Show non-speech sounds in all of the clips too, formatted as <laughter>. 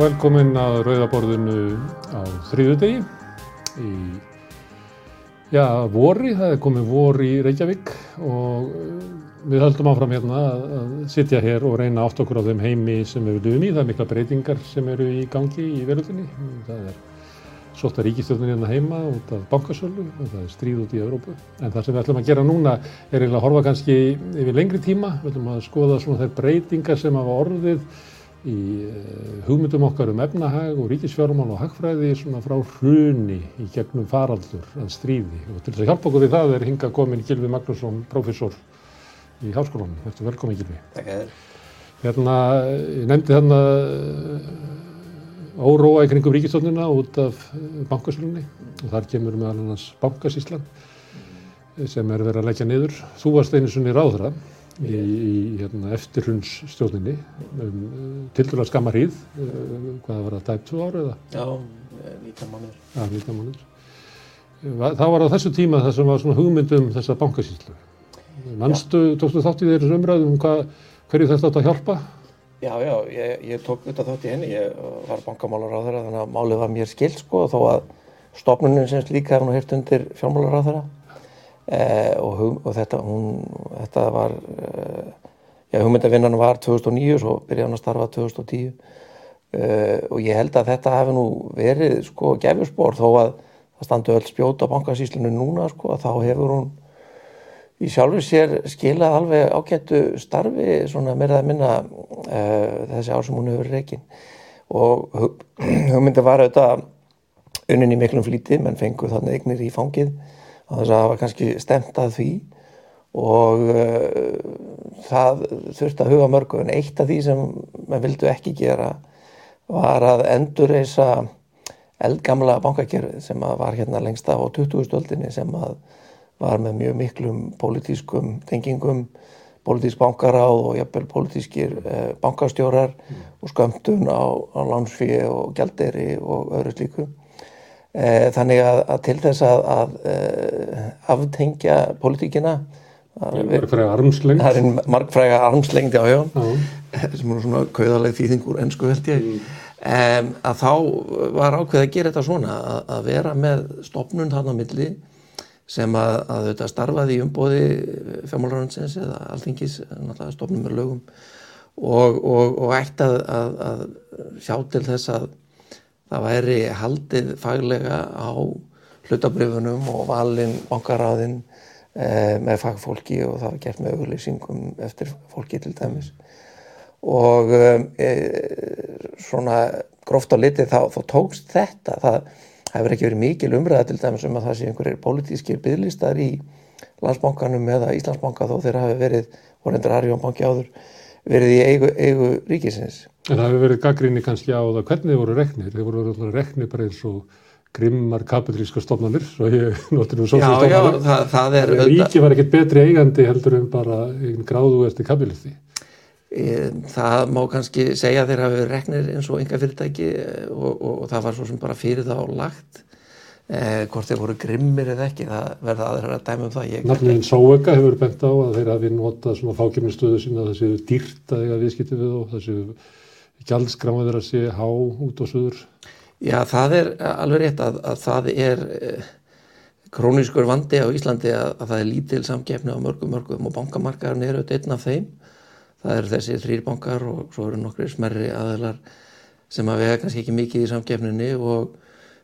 Velkomin að Rauðaborðinu á þrýðu degi í já, vori, það er komið vor í Reykjavík og eh, við höldum áfram hérna að, sitja hér og reyna átt okkur á þeim heimi sem við viljum í. Það er mikla breytingar sem eru í gangi í veröldinni. Það er að ríkistjórnir hérna heima út af bankasölu og það er stríð út í Európu. En það sem við ætlum að gera núna er eiginlega að horfa kannski yfir lengri tíma. Við ætlum að skoða svona þær breytingar sem hafa orðið í eh, hugmyndum okkar um efnahag og ríkisfjármál og hagfræði svona frá hruni í gegnum faraldur að stríði og til þess að hjálpa okkur við það er hinga komin Gilvi Magnússon, professor í háskólanum. Þetta er velkomin Gilvi. Takk að þér. Hérna, ég nefndi hérna óróa í kringum ríkistofnuna út af bankasölunni og þar kemur meðal annars bankasíslan sem er verið að leggja niður. Þú varst einu sunni ráðra í, hérna, eftirhundsstjórninni um, til dæla skamma hríð, uh, hvað var það, tæp 2 ára eða? Já, eh, 19 mánuður. Já, 19 mánuður. Það var á þessu tíma það sem var svona hugmyndum þessa bankasíslu. Manstu, tókstu þátt í þeirri umræðum um hvað, hverju þetta átt að hjálpa? Já, já, ég, ég tók auðvitað þátt í henni, ég var bankamálar á þeirra þannig að málið var mér skilt sko þó að stofnunin sem líka hefði nú hýrt undir fjármálar á þeirra eh, og, og þetta, hún, þetta var, eh, já hugmyndavinnan var 2009 svo byrjaði hann að starfa 2010 eh, og ég held að þetta hefði nú verið sko gefjurspor þó að það standi öll spjót á bankasíslinu núna sko að þá hefur hún í sjálfur sér skilað alveg ágættu starfi svona meira að minna uh, þessi ár sem hún hefur reikin og hug, <clears throat> hugmyndi var auðvitað unnin í miklum flýti menn fengu þannig eignir í fangið á þess að það var kannski stemt að því og uh, það þurfti að huga mörgu en eitt af því sem menn vildu ekki gera var að endurreisa eldgamla bankakerfið sem var hérna lengst af á 20. stöldinni sem að var með mjög miklum pólitískum tengingum, pólitísk bankaráð og jafnvel pólitískir eh, bankastjórar og skömmtun á, á lánsfíi og gjaldeyri og öðru slíku. Eh, þannig að, að til þess að, að eh, aftengja pólitíkina Margfræga armslengt. það er margfræga armslengd á hjá Já. <laughs> sem er svona kauðaleg þýðingur ennsku held ég um, að þá var ákveð að gera þetta svona að, að vera með stopnun þarna milli sem að, að þetta starfaði í umbóði fjármálarhansins eða alþingis náttúrulega stopnum með lögum og, og, og ætti að, að, að sjá til þess að það væri haldið faglega á hlutabrifunum og valin bankaráðin eh, með fagfólki og það var gert með auglýsingum eftir fólki til dæmis. Og e, svona gróft á litið þá, þá tókst þetta. Það hefur ekki verið mikil umræða til dæmis um að það sé einhverjir pólitískir bygglistar í landsbankanum eða Íslandsbanka þó þeir hafi verið, vorendur Arjónbanki áður verið í eigu, eigu ríkisins En það hefur verið gaggrinni kannski á það hvernig þeir voru reknir. Þeir voru alltaf reknir bara eins og grimmar kapitalíska stofnanir, svo ég notur um Já, já, sósistofnanir. það, það er Ríki var ekkert betri eigandi heldur en bara einn gráðu eftir kapitalisti. E, Það má kannski segja að þeir hafi verið reknir eins og enga fyrirtæki og, og, og það var svo sem bara fyrir þá lagt eh, hvort þeir voru grimmir eða ekki það verða aðra að dæma um það Nafniðin Sóeka hefur bent á að þeir hafi notað svona fákjöfnistöðu sína að það séu dýrt að eiga viðskipti við og það séu gjaldskráma þeirra sé há út á suður. Já, það er alveg rétt að, að það er eh, krónískur vandi á Íslandi að, að það er lítil samkeppni á mörgum mörgum og bankamarkaðurinn eru auðvitað einn af þeim það eru þessi þrýr bankar og svo eru nokkri smerri aðeinar sem að vega kannski ekki mikið í samkeppninni og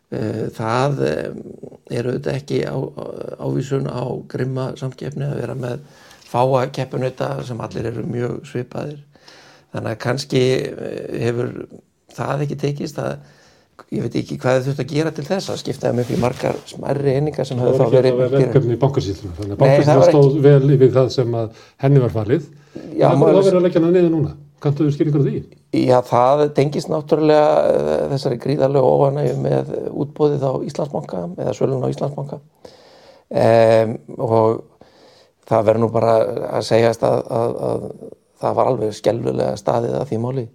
það um, er auðvitað ekki á, ávísun á grimma samkeppni að vera með fáa keppunauta sem allir eru mjög svipaðir þannig að kannski eh, hefur það ekki tekist að ég veit ekki hvað þau þurft að gera til þess að skipta þeim upp í margar smerri einingar sem hefur þá verið að verkefni í bankasýtluna, þannig að var stóð vel yfir það sem að henni var falið. Já, það maður- var verið að leggja hana niður núna. Kanntu þú skýringar á því? Já, það tengist náttúrulega eh, þessari gríðarlega óanægju með útbóðið á Íslandsbanka eða sölun á Íslandsbanka um, og það verður nú bara að segjast að, að, að það var alveg skelvilega staðið að því máli.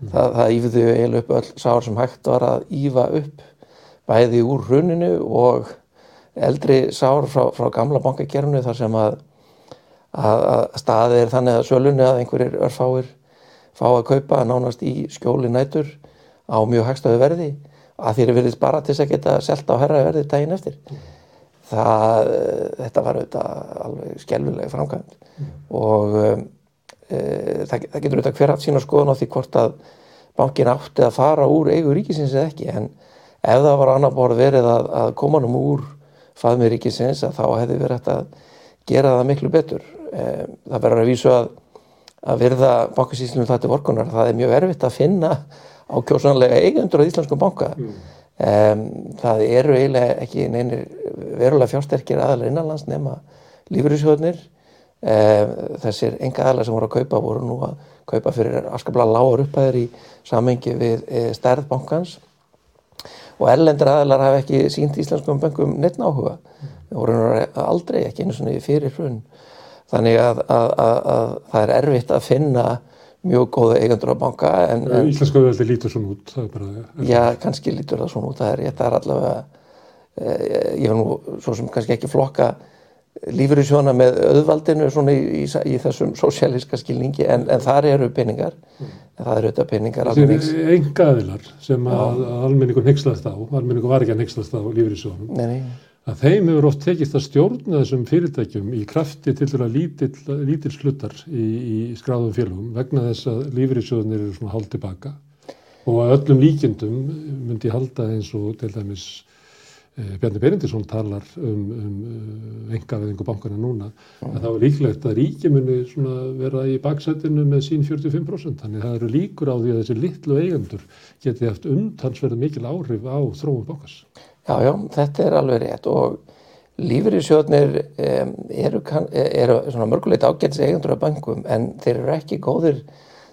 Það, það ífðu eiginlega upp öll sár sem hægt var að ífa upp bæði úr hruninu og eldri sár frá, frá gamla bankakerfinu þar sem að, að, að staðið er þannig að sölunni að einhverjir örfáir fá að kaupa nánast í skjóli nætur á mjög hagstafu verði að þeir verðist bara til þess að geta selta á herra verði daginn eftir. Það, þetta var auðvitað alveg skelvilega framkvæmt og um, e, það, það getur auðvitað hver haft sína skoðun á því hvort að bankin átti að fara úr eigu ríkisins eða ekki. En ef það var annar borð verið að, að koma nú úr faðmið ríkisins að þá hefði verið hægt að gera það miklu betur. E, það verður að vísu að að virða bankasýslunum það til vorkunar það er mjög erfitt að finna ákjósanlega eigendur á Íslandskum banka. Mm. um, það eru eiginlega ekki neynir verulega fjársterkir aðalega innanlands nema lífyrirsjóðnir um, þessir enga aðalega sem voru að kaupa voru nú að kaupa fyrir askabla lágur upphæðir í samengi við e, stærð bankans. Og erlendur aðalega hafa ekki sínt Íslandskum bankum neitt náhuga það voru aldrei ekki einu svona fyrir hrunn þannig að, að, að, að það er erfitt að finna mjög góða eigandur á banka en, en Íslenska veldi lítur svona út bara, Já, kannski lítur það svona út það er, það er allavega eh, ég hef nú svo sem kannski ekki flokka lífur í sjóna með auðvaldinu svona í, í, í þessum sósialíska skilningi en, en þar eru peningar. Mm. en það eru auðvitað peningar Það eru enga aðilar sem að almenningur nexlast á, almenningur var ekki að nexlast á lífur í sjónum Nei, nei að þeim hefur oft tekist að stjórna þessum fyrirtækjum í krafti til að lítill, lítill slutar í, í skráðum félagum vegna þess að lífriðsjóðunir eru svona hálf tilbaka og að öllum líkjendum myndi halda eins og til dæmis eh, Bjarni Berendisson talar um, um engaveðingu bankana núna mm. að það var líklegt að ríki muni vera í baksætinu með sín 45% þannig það eru líkur á því að þessi litlu eigendur geti haft umtansverðu mikil áhrif á þróum bankars. Já, já, þetta er alveg rétt og lífyrirsjóðnir um, eru, eru svona mörgulegt ágætis eigandur af bankum en þeir eru ekki góðir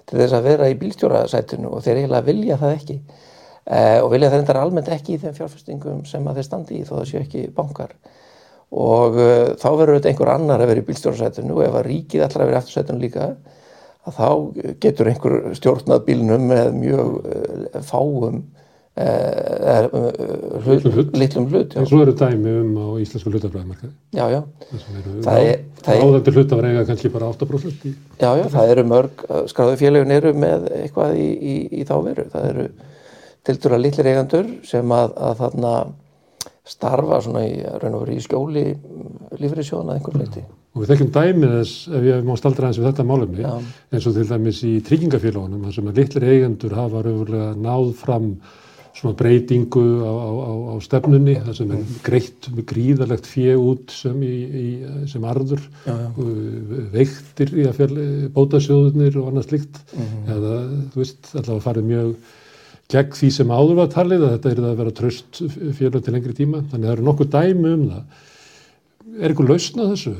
til þess að vera í bílstjórasætinu og þeir eiginlega vilja það ekki uh, og vilja það endar almennt ekki í þeim fjárfestingum sem að þeir standi í þó það séu ekki bankar. Og uh, þá verður þetta einhver annar að vera í bílstjórasætinu og ef að ríkið vera eftir sætinu líka að þá getur einhver stjórnað bílnum með mjög uh, fáum hlut, hlut. litlum hlut en svo eru dæmi um á íslensku hlutafræðimarkaði já já. Áðandur hlutafræðiga kannski bara 8% í, já já það eru mörg skráðu félagun eru með eitthvað í, í, í þá veru. Það eru til dæra litlir eigandur sem að, að þarna starfa svona í raun og veru í skjóli lífriðsjóðan að einhver leiti og við þekkjum dæmið þess ef ég má staldra eins við þetta málumni eins og til dæmis í tryggingafélagunum þar sem að litlir eigandur hafa raunverulega náð fram svona breytingu á, á, á stefnunni það sem er greitt með gríðalegt fjö út sem, í, í, sem arður já, já. veiktir í að fjall bótasjóðunir og annað slikt mm -hmm. eða þú veist allavega farið mjög gegn því sem áður var talið að þetta er að vera tröst fjölun til lengri tíma. Þannig að það eru nokkuð dæmi um það. Er eitthvað lausna þessu?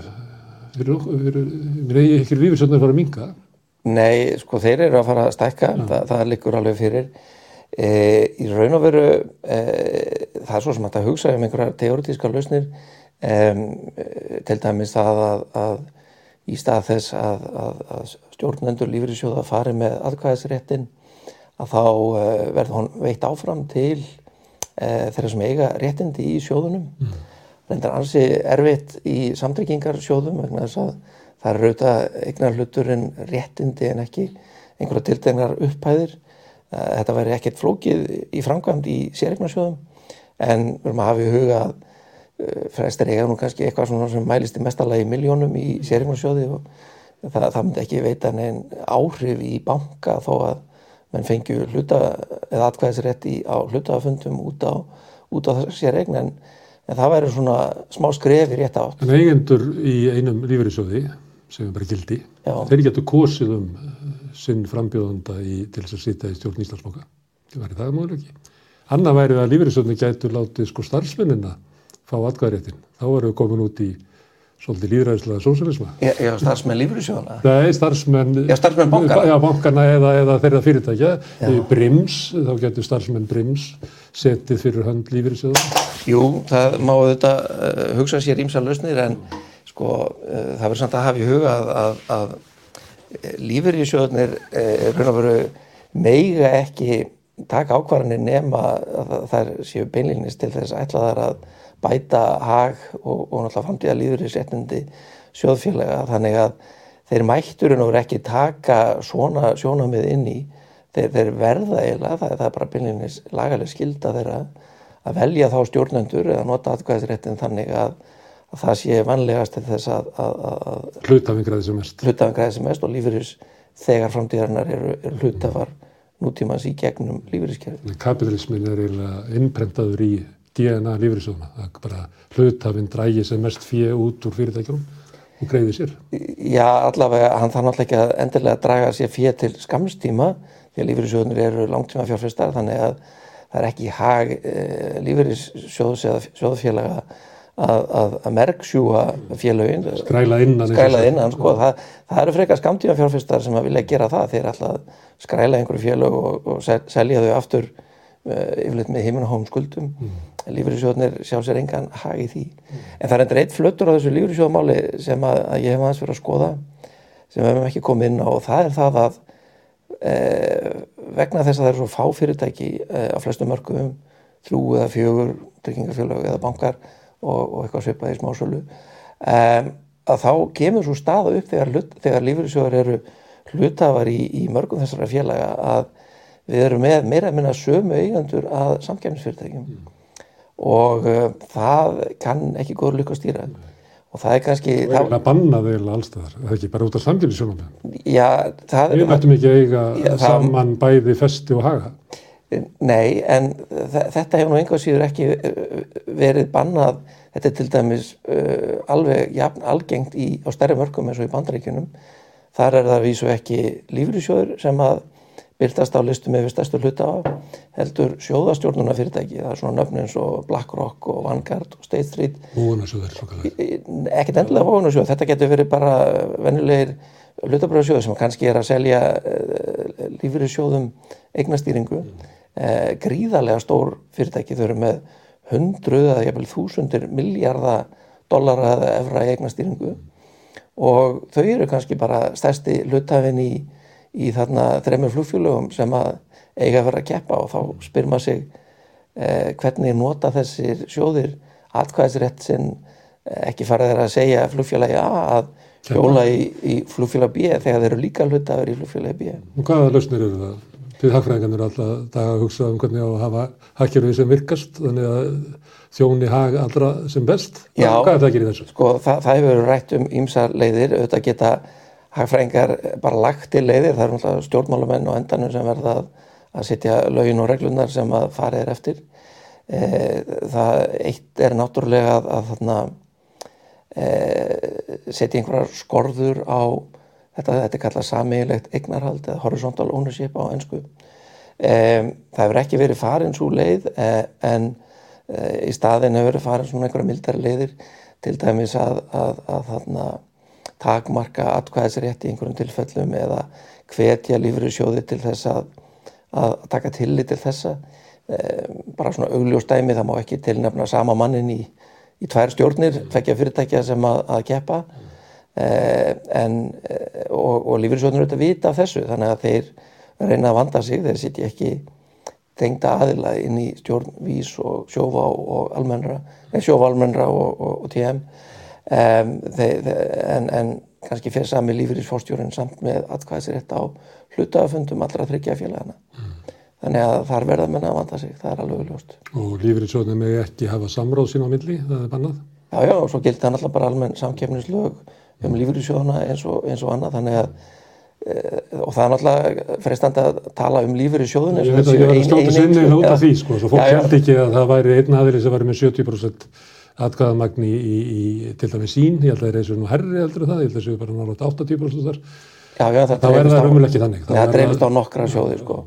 Er ekki lífisöndar að fara að minga Nei, sko þeir eru að fara að stækka. Þa, það liggur alveg fyrir E, í raun og veru e, það er svo sem að hugsa um einhverja teoretíska lausnir. E, til dæmis það að, að í stað þess að, að, að stjórnendur lífriðsjóða fari með aðkvæðisréttin að þá verður hún veitt áfram til þeirra sem eiga réttindi í sjóðunum. Mm. reyndar ansi erfitt í samtryggingarsjóðum vegna þess að það er auðvitað eignar hluturinn réttindi en ekki einhverja tildegnar upphæðir þetta væri ekkert flókið í framkvæmd í sérregnarsjóðum en við erum að hafa í huga að uh, flestir eiga nú kannski eitthvað sem mælist í mestalagi miljónum í sérregnarsjóði og það, það myndi ekki veita neinn áhrif í banka þó að menn fengju hluta eða atkvæðisrétt á hlutafundum út á, út á sérregna en, en það væri svona smá skrefi rétt átt. En eigendur í einum lífeyrisjóði sem er bara gildi, Já. þeir getur kosið um sinn frambjóðanda í, til þess að sýta í stjórn Íslandsboka. Það væri það mjög ekki. Anna væri að lífeyrisöndin gætu látið sko starfsmennina fá atkvæðaréttin. Þá erum við komin út í svolítið líðræðislega sósalisma. Já, já starfsmenn lífeyrisjóðana? Nei, starfsmenn... Já, starfsmenn bankana? Já, bankana eða, eða þeirra fyrirtækja. Brims, þá getur starfsmenn Brims setið fyrir hönd lífeyrisjóðana. Jú, það má þetta uh, hugsa sér ímsa lausnir en sko uh, það verður samt að hafa í huga að, að, að er raun og veru meiga ekki taka ákvarðanir nema að það séu beinleginnist til þess að ætla þar að bæta hag og, og náttúrulega framtíða lífeyriðsréttindi sjóðfélaga. Þannig að þeir mætturinn og ekki taka svona sjónamið inn í. Þeir, þeir verða eiginlega, það, það er bara byrjunis lagaleg skilda þeirra að velja þá stjórnendur eða nota atkvæðisréttin þannig að, að það sé vanlegast til þess að, að, að hlutafinn græði sem mest hlutafinn græði sem mest og lífeyris þegar framtíðarinnar eru, eru hlutafar nútímans í gegnum lífeyriskerfi. Kapitalismin er eiginlega innprentaður í DNA lífeyrisöðuna, að bara hlutafinn drægi sem mest fjö út úr fyrirtækjum og greiði sér. Já, allavega, hann þarf náttúrulega ekki að endilega draga sér fjö til skamstíma því að lífeyrisöðunir eru langtíma fjárfestar þannig að það er ekki hag e, lífeyrissjóðs eða sjóðfélaga að, að, að merksjúa félagin skræla innan, skræla innan sko. það, það eru frekar skamtíma fjárfestar sem að vilja gera það þeir alltaf skræla einhverju félag og, og selja þau aftur uh, yfirleitt með heiminn og hóm skuldum mm. lífeyrissjóðnir sjálfs er engan hag í því mm. en það er endur eitt flötur á þessu lífeyrissjóðmáli sem að, að ég hef aðeins verið að skoða sem við hefum ekki komið inn á og það er það að eh, vegna þess að það eru svo fá fyrirtæki eh, á flestum mörgum þrjú eða fjögur, tryggingafélag eða bankar og, og eitthvað svipað í smásölu. Um, að þá kemur svo staða upp þegar, þegar lífyrirsjóðar eru hlutafar í, í mörgum þessara félaga að við erum með meira að minna sömu eigandur að samkjæmsfyrirtækjum mm. og uh, það kann ekki góður lukka að stýra. Mm og það er kannski og eiginlega bannaði eiginlega allstaðar það er ekki bara út af samkynnsjónum já, það við mættum ekki eiga já, saman það, bæði festi og haga nei, en þetta hefur nú einhvað síður ekki uh, verið bannað. Þetta er til dæmis uh, alveg jafn algengt í, á stærri mörgum eins og í bandaríkunum þar er það vísu ekki lífrisjóður sem að byrtast á listum yfir stærstu hluta heldur sjóðastjórnuna fyrirtæki það er svona nöfn eins og BlackRock og Vanguard og State Street. Ekkert endilega vóðunarsjóð þetta getur verið bara vennilegir hlutabröðsjóð sem kannski er að selja uh, lífyrirsjóðum eignastýringu. Mm. Uh, gríðarlega stór fyrirtæki. Þau eru með hundruð eða jæfnvel þúsundir miljardar dollara eða efra eignastýringu. Og þau eru kannski bara stærsti hlutafinn í í þarna þreymur flugfjölugum sem að eiga að vera að keppa. Og þá spyr maður sig eh, hvernig nota þessir sjóðir atkvæðisrétt sem eh, ekki farið þeirra að segja flugfjölagi A að hjóla í, í flugfjöla B þegar þeir eru líka vera í flugfjölagi B. Og hvaða lausnir eru það? Því hagfræðingarnir alltaf dag að hugsa um hvernig á að hafa hagkerfið sem virkast þannig að þjóni hag allra sem best. Já, hvað er það að gera í þessu? Sko það, það hefur rætt um ímsa leiðir auðvitað geta hagfræðingar bara lagt til leiðir, það eru náttúrulega stjórnmálumenn og endanum sem verða að, að setja lögin og reglunar sem að farið er eftir. E, það eitt er náttúrulega að, að þarna, e, setja einhverjar skorður á þetta, þetta er kallað samílegt eignarhald eða horizontal ownership á ennsku. E, það hefur ekki verið farin svo leið e, en e, í staðin hefur verið farin svona einhverja mildar leiðir til dæmis að, að, að þarna takmarka atkvæðisrétt í einhverjum tilfellum eða hvetja lífriðsjóði til þess að, að taka tillit til þessa e, bara svona augljóstæmi það má ekki tilnefna sama mannin í, í tvær stjórnir, fekkja fyrirtækja sem að, að keppa en, e, og, og lífriðsjóðnir auðvitað vita af þessu þannig að þeir reyna að vanda sig, þeir sitja ekki tengda aðila inn í stjórn vís og sjófa og almennra, sjófa almennra og, og, og TM Um, þeir, en, en kannski fyrir sami lífur í fórstjórun samt með atkvæðisrétt á hlutafundum allra þryggja félagana mm. þannig að þar verða menna að vanda sig það er alveg ljóst Og lífur í sjóðunum með ekki hafa samráð sín á milli, það er bannað? Já, já, og svo gildi það náttúrulega bara almenn samkefnislög um lífur í sjóðuna eins eins og annað. Þannig að e, og það er náttúrulega freistandi að tala um lífur í sjóðun Ég veit að ég var að slóta sinni út af því sko, svo fólk held ekki að það væri einn aðri sem væri með 70% atkvæðamagni í, í, í til dæmi sín, ég held að það er eins og nú herri heldur það, ég held að það séu bara náttúrulega 80% þar, já, já, þá er það umvel ekki þannig. Það dreifist á nokkra sjóði sko.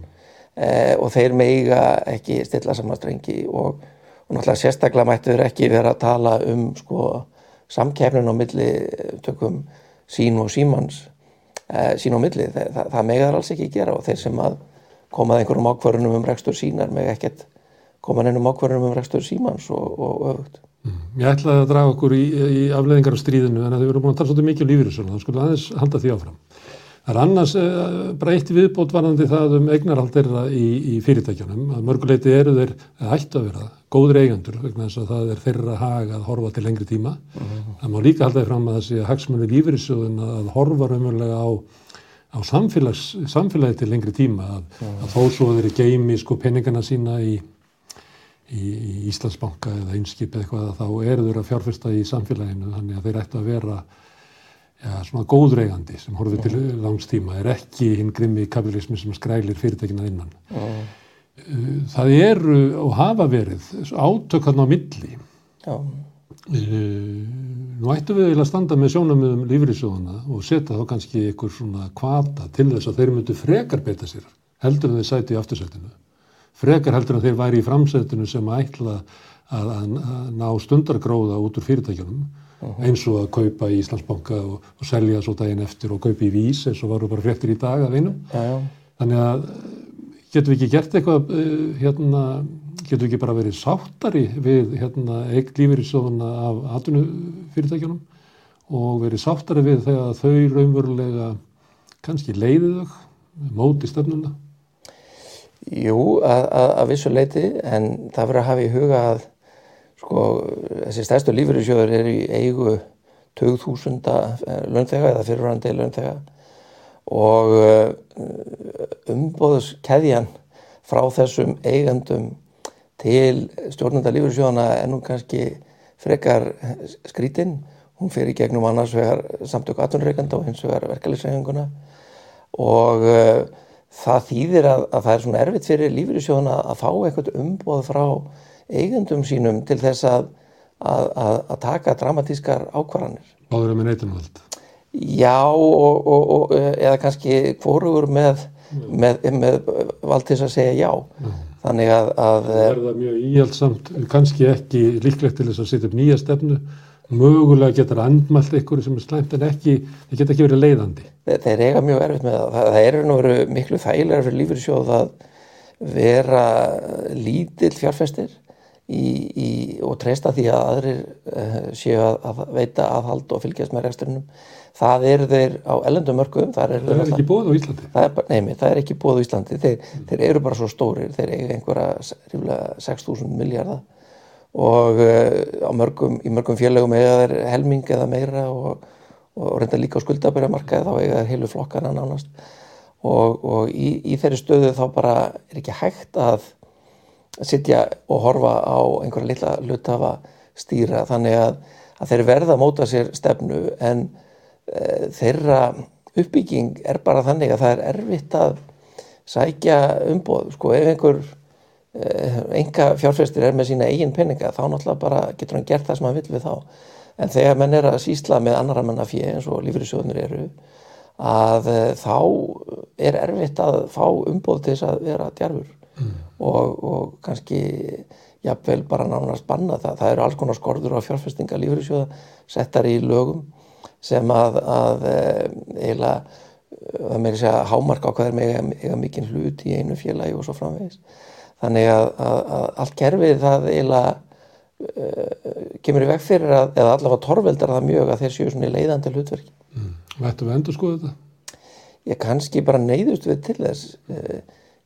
Eh, og þeir meiga ekki stilla saman strengi og, og náttúrulega sérstaklega mættu þeir ekki vera að tala um sko samkefnin á milli tökum sín og símans eh, sín og milli, það, það, það meiga þar alls ekki gera og þeir sem að komað einhverjum ákvarðunum um rekstur sínar meiga ekkert komað einhverjum ákvarðunum um rekstur símans og, öfugt. Ég ætlaði að draga okkur í, í afleðingar á stríðinu en þau voru búin að tala svolítið mikið um lífyrirsölu þá skulle aðeins halda því áfram. Það er annars eh, bara eitt viðbót varandi það um eignarhald þeirra í, í fyrirtækjunum að mörguleiti eru þeir að hættu að vera góður eigendur vegna þess að það er þeirra hag að horfa til lengri tíma. Uh -huh. Það má líka halda því fram að þessi hagsmunni lífyrirsöðun að horfa raunverulega á á samfélagi til lengri tíma að, að þó svo þeir geimi sko peningana sína í, í, í Íslandsbanka eða einskip eða eitthvað þá eru þeir að fjárfesta í samfélaginu þannig að þeir ættu að vera ja, svona góðreigandi sem horfið til langstíma er ekki hinn grimmi kapitalismi sem skrælir fyrirtækina innan. Já. Það eru og hafa verið átökarn á milli. Já. Uh, nú ættum við að standa með sjónamöðum lífriðsjóðana og setja þá kannski einhver svona kvata til þess að þeir myndu frekar beita sér heldur en þeir sæti í aftursætinu. Frekar heldur en þeir væri í framsætinu sem ætla að, að, að ná stundargróða út úr fyrirtækjunum eins og að kaupa í Íslandsbanka og, og selja svo daginn eftir og kaupa í vís eins og varu bara frektir í dag af einum. Já, já. Þannig að getum við ekki gert eitthvað uh, hérna getur ekki bara verið sáttari við hérna, eign lífeyrissjóðuna af atvinnufyrirtækjunum og verið sáttari við þegar þau raunverulega kannski leiðið þau móti stefnuna? Jú, að, að, að vissu leiti en það verður að hafa í huga að sko, þessi stærstu lífeyrissjóður eru í eigu 2000 launþega eða fyrirvarandi launþega og umbóðuskeðjan frá þessum eigandum til stjórnanda lífeyrissjóðana er nú kannski frekar skrítinn. Hún í gegnum annars vegar samtök aðtunreikanda og hins vegar verkefliðsreifinguna og uh, það þýðir að, að það er svona erfitt fyrir lífeyrissjóðana að fá eitthvað umboð frá eigendum sínum til þess að, að, að taka dramatískar ákvarðanir. Báður með neitunvöld? Já, og, og, og, eða kannski hvorugur með, með, með vald til að segja já. já. Þannig að... að það er það mjög íhjaldsamt, kannski ekki líklegt til þess að setja upp nýja stefnu, mögulega getur andmælt ykkur sem er slæmt en ekki, það getur ekki verið leiðandi. Þeir, þeir eiga mjög erfitt með það. Það, það er nú verið miklu þægilega fyrir lífyrirsjóð að vera lítill fjárfestir í, í, og treysta því að aðrir uh, séu að, að veita aðhald og fylgjast með reksturinnum. Það eru þeir á ellendum mörgum. Það er, það er ekki bóð á Íslandi? Það er, neymi, það er ekki bóð á Íslandi. Þeir, mm. þeir eru bara svo stórir. Þeir eiga einhverja 6.000 miljardar og uh, mörgum, í mörgum félögum eiga þeir helming eða meira og, og reynda líka á skuldabæramarkaði þá eiga þeir heilu flokkana nánast og, og í, í þeirri stöðu þá bara er ekki hægt að sitja og horfa á einhverja lilla hlutafa stýra þannig að, að þeir verða að móta sér stefnu en e, þeirra uppbygging er bara þannig að það er erfitt að sækja umboð. Sko ef einhver enga fjárfæstir er með sína eigin peninga þá náttúrulega bara getur hann gert það sem hann vil við þá. En þegar menn er að sísla með annara manna fjö eins og lífriðsjóðnir eru að þá er erfitt að fá umboð til þess að vera djarfur mm. og, og kannski jafnvel bara nánast banna það það eru alls konar skorður á fjárfæstinga lífriðsjóða settar í lögum sem að, að eiginlega það meiri segja hámarka á hvað er með eiga mikinn hlut í einu félagi og svo framvegis þannig að, að, að allt kerfið það eiginlega uh, kemur í veg fyrir að, eða allavega torveldar það mjög að þeir séu svona í leiðandi hlutverki. Mm. Ættu við endur skoðu þetta? Ég kannski bara neyðust við til þess uh,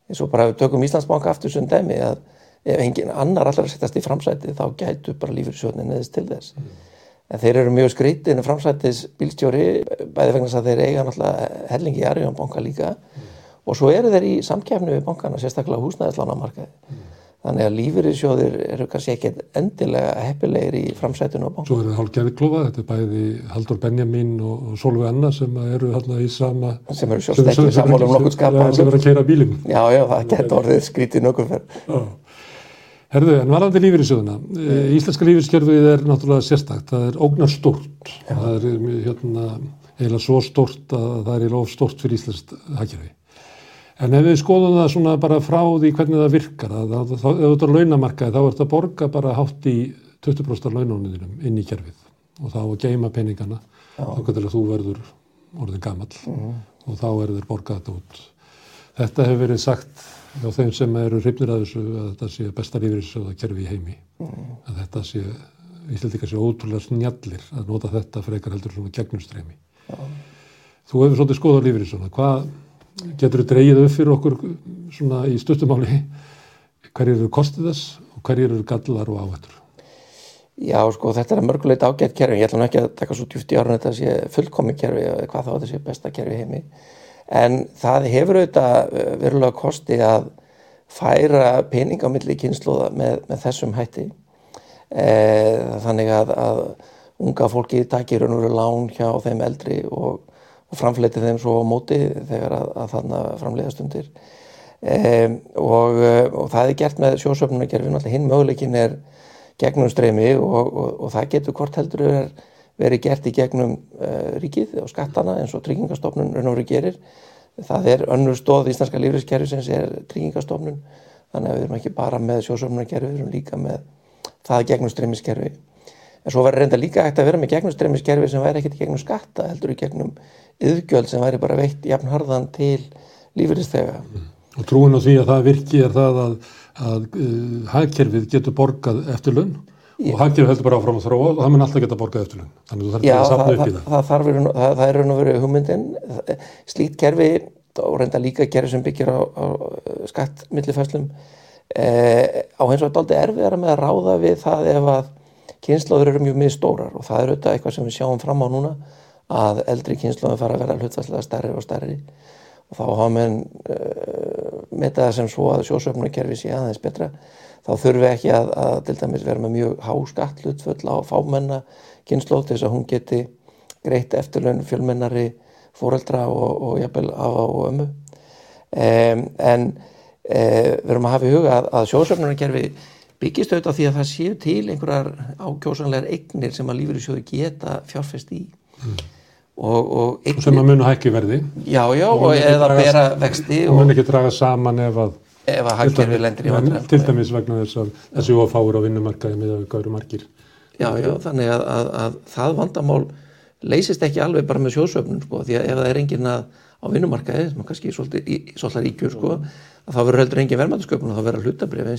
eins og bara við tökum Íslandsbanka aftur sem dæmi að ef engin annar allar settast í framsæti þá gætu bara lífyrsjóðin neðist til þess. Mm. En þeir eru mjög skrítið en framsætis bílstjóri bæði vegna að þeir eiga náttúrulega hellingi í Arjónbanka líka mm og svo eru þeir í samkjafnu við bankana, sérstaklega húsnæðislánamarkaði. Mm. Þannig að lífyrirsjóðir eru kannski ekkert endilega heppilegir í framsætinu á bankan. Svo eru það hálf gerðklofa, þetta er bæði Haldur Benjamin og Solveig Anna sem eru hérna í sama... Sem eru sjóst ekki sammála um nokkur skapa. Sem eru að keira bílinn. Já, já, það getur orðið skrítið nokkur fyrr. Herðu, en varandi lífyrirsjóðina, mm. Íslenska lífyrirskerfið er náttúrulega sérstakt, það er ógnar stort, já. það er hérna eiginlega svo stort að það er í lof stort fyrir Íslensk hagkerfi. En ef við skoðum það svona bara frá því hvernig það virkar, að, að, að, ef þú er launamarkaði þá ert að borga bara hátt í 20% launóniðinum inn í kerfið og þá að geima peningana þá getur þú verður orðin gammal mm og þá er þeir borgað þetta út. Þetta hefur verið sagt á þeim sem eru hrifnir að þessu að þetta sé besta lífriðsjóða kerfi í heimi. Mm. Að þetta sé, Íslandika sé ótrúlega snjallir að nota þetta frekar heldur svona gegnumstreymi. Þú hefur svolítið skoðað lífriðsjóða. Hvað getur þú dreyið upp fyrir okkur svona í stuttumáli hverjir eru kostið þess og hverjir eru gallar og áhættur? Já, sko, þetta er mörgulegt ágætt kerfi. Ég ætlum ekki að taka svo djúft í árun þetta sé fullkomi kerfi eða hvað þá þetta sé besta kerfi heimi. en það hefur auðvitað verulega kosti að færa pening á milli kynnslóða með, með þessum hætti e, þannig að, að unga fólki takir veru lán hjá þeim eldri og, og framfleti þeim svo á móti þegar að, að þannig framlega stundir e, og, og það er gert með sjósöfnunarkerfin hinn möguleikin er gegnum streymi og, og það getur hvort heldur er verið gert í gegnum uh, ríkið og skattana eins og tryggingastofnun raun og veru gerir. Það er önnur stóð íslenska lífriskerfi sem er tryggingastofnun. Þannig að við erum ekki bara með sjósöfnunarkerfi við erum líka með það gegnum streymiskerfi en svo verður reynda líka hægt að vera með gegnum streymiskerfi sem væri ekkert gegnum skatta heldur í gegnum yðgjöld sem væri bara veitt jafnharðan til lífristega mm. Og trúin á því að það virki er það að, að uh, hagkerfið getur borgað eftir lunn og hagkerfið heldur bara áfram að þróa og það mun alltaf geta borgað eftir lunn þannig að þú þarf ekki að sapna upp í það það, það, það, það er raun og verið hugmyndin. Slíkt kerfi og reynda líka kerfi sem byggir á, á skattmillifæslum eh, á hins vegar daldi erfiðara með að ráða við það ef að kynnslóður eru mjög mjög stórar og það er auðvitað eitthvað sem við sjáum fram á núna að eldri kynnslóðum fara að vera hlutværslega stærri og stærri. Og þá hafa menn uh, metað sem svo að sjósöfnarkerfi sé aðeins betra. Þá þurfum við ekki að, að til dæmis vera með mjög há skattlutvöll á fámenna kynnslóð til þess að hún geti greitt eftirlaun fjölmennari fóreldra og, og jafnvel afa og ömmu. Um, en um, við erum að hafa í huga að, að sjósöfnarkerfi byggist auðvitað því að það séu til einhverjar ákjósanlegar eignir sem að lífur í sjóðu geta fjárfest í. Mm. og, og eignir, sem að munu hækki verði. Já já og, og eða bera vexti og mun ekki draga saman ef að ef að hækkerfi lendir í vandræðum. Til dæmis vegna þess að þessu ofáur á vinnumarkaði með að gáru markir já já þannig að, að, að það vandamál leysist ekki alveg bara með sjósöfnum sko því að ef það er engin að á vinnumarkaði sem kannski svolítið svolítið ríkjur sko að þá verður heldur engin verðmættasköpun og þá verður hlutabrið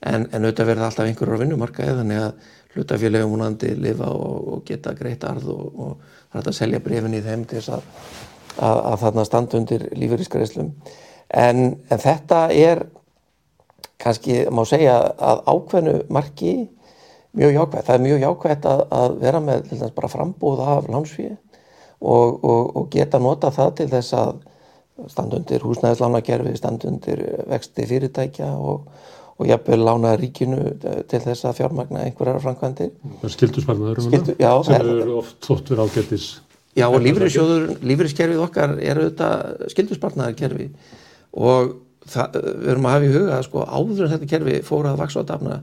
en, en auðvitað verða alltaf einhverjur á vinnumarkaði þannig að hlutafélagum húnandi lifa og, og geta greitt arð og, og það er að selja brefin í þeim til þess að, að, að þarna standa undir lífeyriskreislum en, en þetta er kannski má segja að ákveðnu marki mjög jákvægt, það er mjög jákvægt að, að vera með til dæmis bara frambúð af lánsfíði og, og geta nota það til þess að standa undir húsnæðislánakerfi, standa undir vexti fyrirtækja og og jafnveg lána ríkinu til þess að fjármagna einhverjar framkvæmdir. Skildusparnaður um Skildu, já, sem eru oft þótt fyrir ágættis. Já og lífriðskerfið okkar er auðvitað skildusparnaðarkerfi og það, við erum að hafa í huga að sko áður en þetta kerfi fór að vaksa á dafna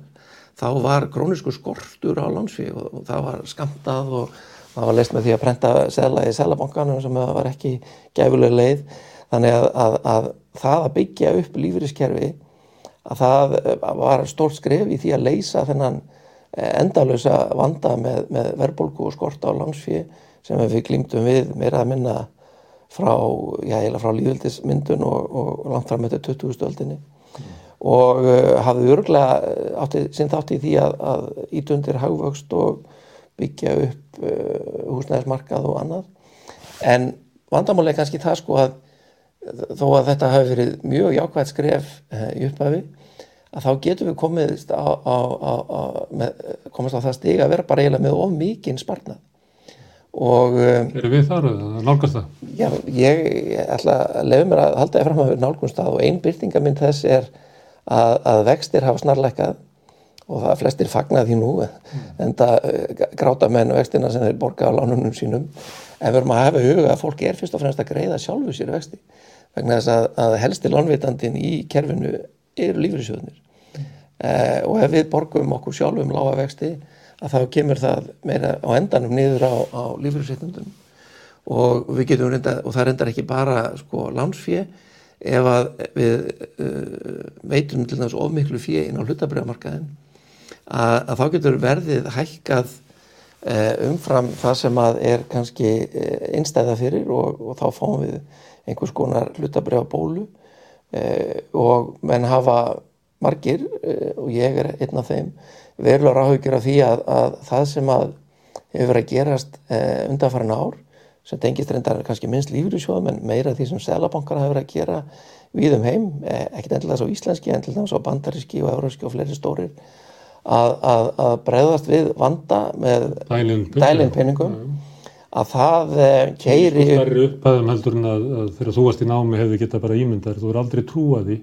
þá var grónisku skortur á landsfi og, og það var skamtað og það var leist með því að prenta segla í selabankanum sem var ekki gæfuleg leið þannig að, að, að það að byggja upp lífriðskerfi að það eh, var stórt skref í því að leysa þennan eh, endalösa vanda með, með verðbólku og skorta á langsfíi sem við glýmtum við meira að minna frá, já, frá lífildismyndun og, og langt fram með þetta 20. öldinni mm. og uh, hafði örglega átti, sinn þátti í því að, að ítundir hagvöxt og byggja upp uh, húsnæðismarkað og annað en vandamáli er kannski það sko að þó að þetta hafi verið mjög jákvægt skref í upphafi að þá getum við komist á, á, á, með, komist á það stig að vera bara eiginlega með of mikinn sparnað og um, eru við þar að nálgast það? Já, ég, ég ætla að lefa mér að halda ég fram að vera nálgast það og einn byrtingamind þess er að, að vextir hafa snarleikað og það flestir fagnar því nú mm. en það uh, gráta menn vextina sem þeir borga á lánunum sínum en við erum að hafa huga að fólki er fyrst og fremst að greiða sjálfu sér vexti vegna þess að, að helsti lánvitandin í kerfinu eru lífriðsjóðnir mm. Eh, og ef við borgum okkur sjálfum lága vexti að þá kemur það meira á endanum niður á, á lífriðsjóðnum og við getum reynda og það reyndar ekki bara sko lánsfjö ef að við uh, veitum til þess ofmiklu fjö inn á hlutabriðamarkaðin að, að þá getur verðið hækkað uh, umfram það sem að er kannski uh, einstæða fyrir og, og þá fáum við einhvers konar hlutabriða bólu Eh, og menn hafa margir eh, og ég er einn af þeim verulega ráðhugir af því að, að það sem að hefur verið að gerast eh, undanfærin ár sem tengist reyndar kannski minnst lífriðsjóðum en meira því sem selabankar hafa verið að gera við um heim, ekkert endilega svo íslenski en til dæmis á bandaríski og euróski og fleiri stórir að, að, að breyðast við vanda með dælinn penningum að það eh, keiri Sko stærri upphæðum heldur en að, þegar þú varst í námi hefði geta bara ímyndar, þú er aldrei trúað því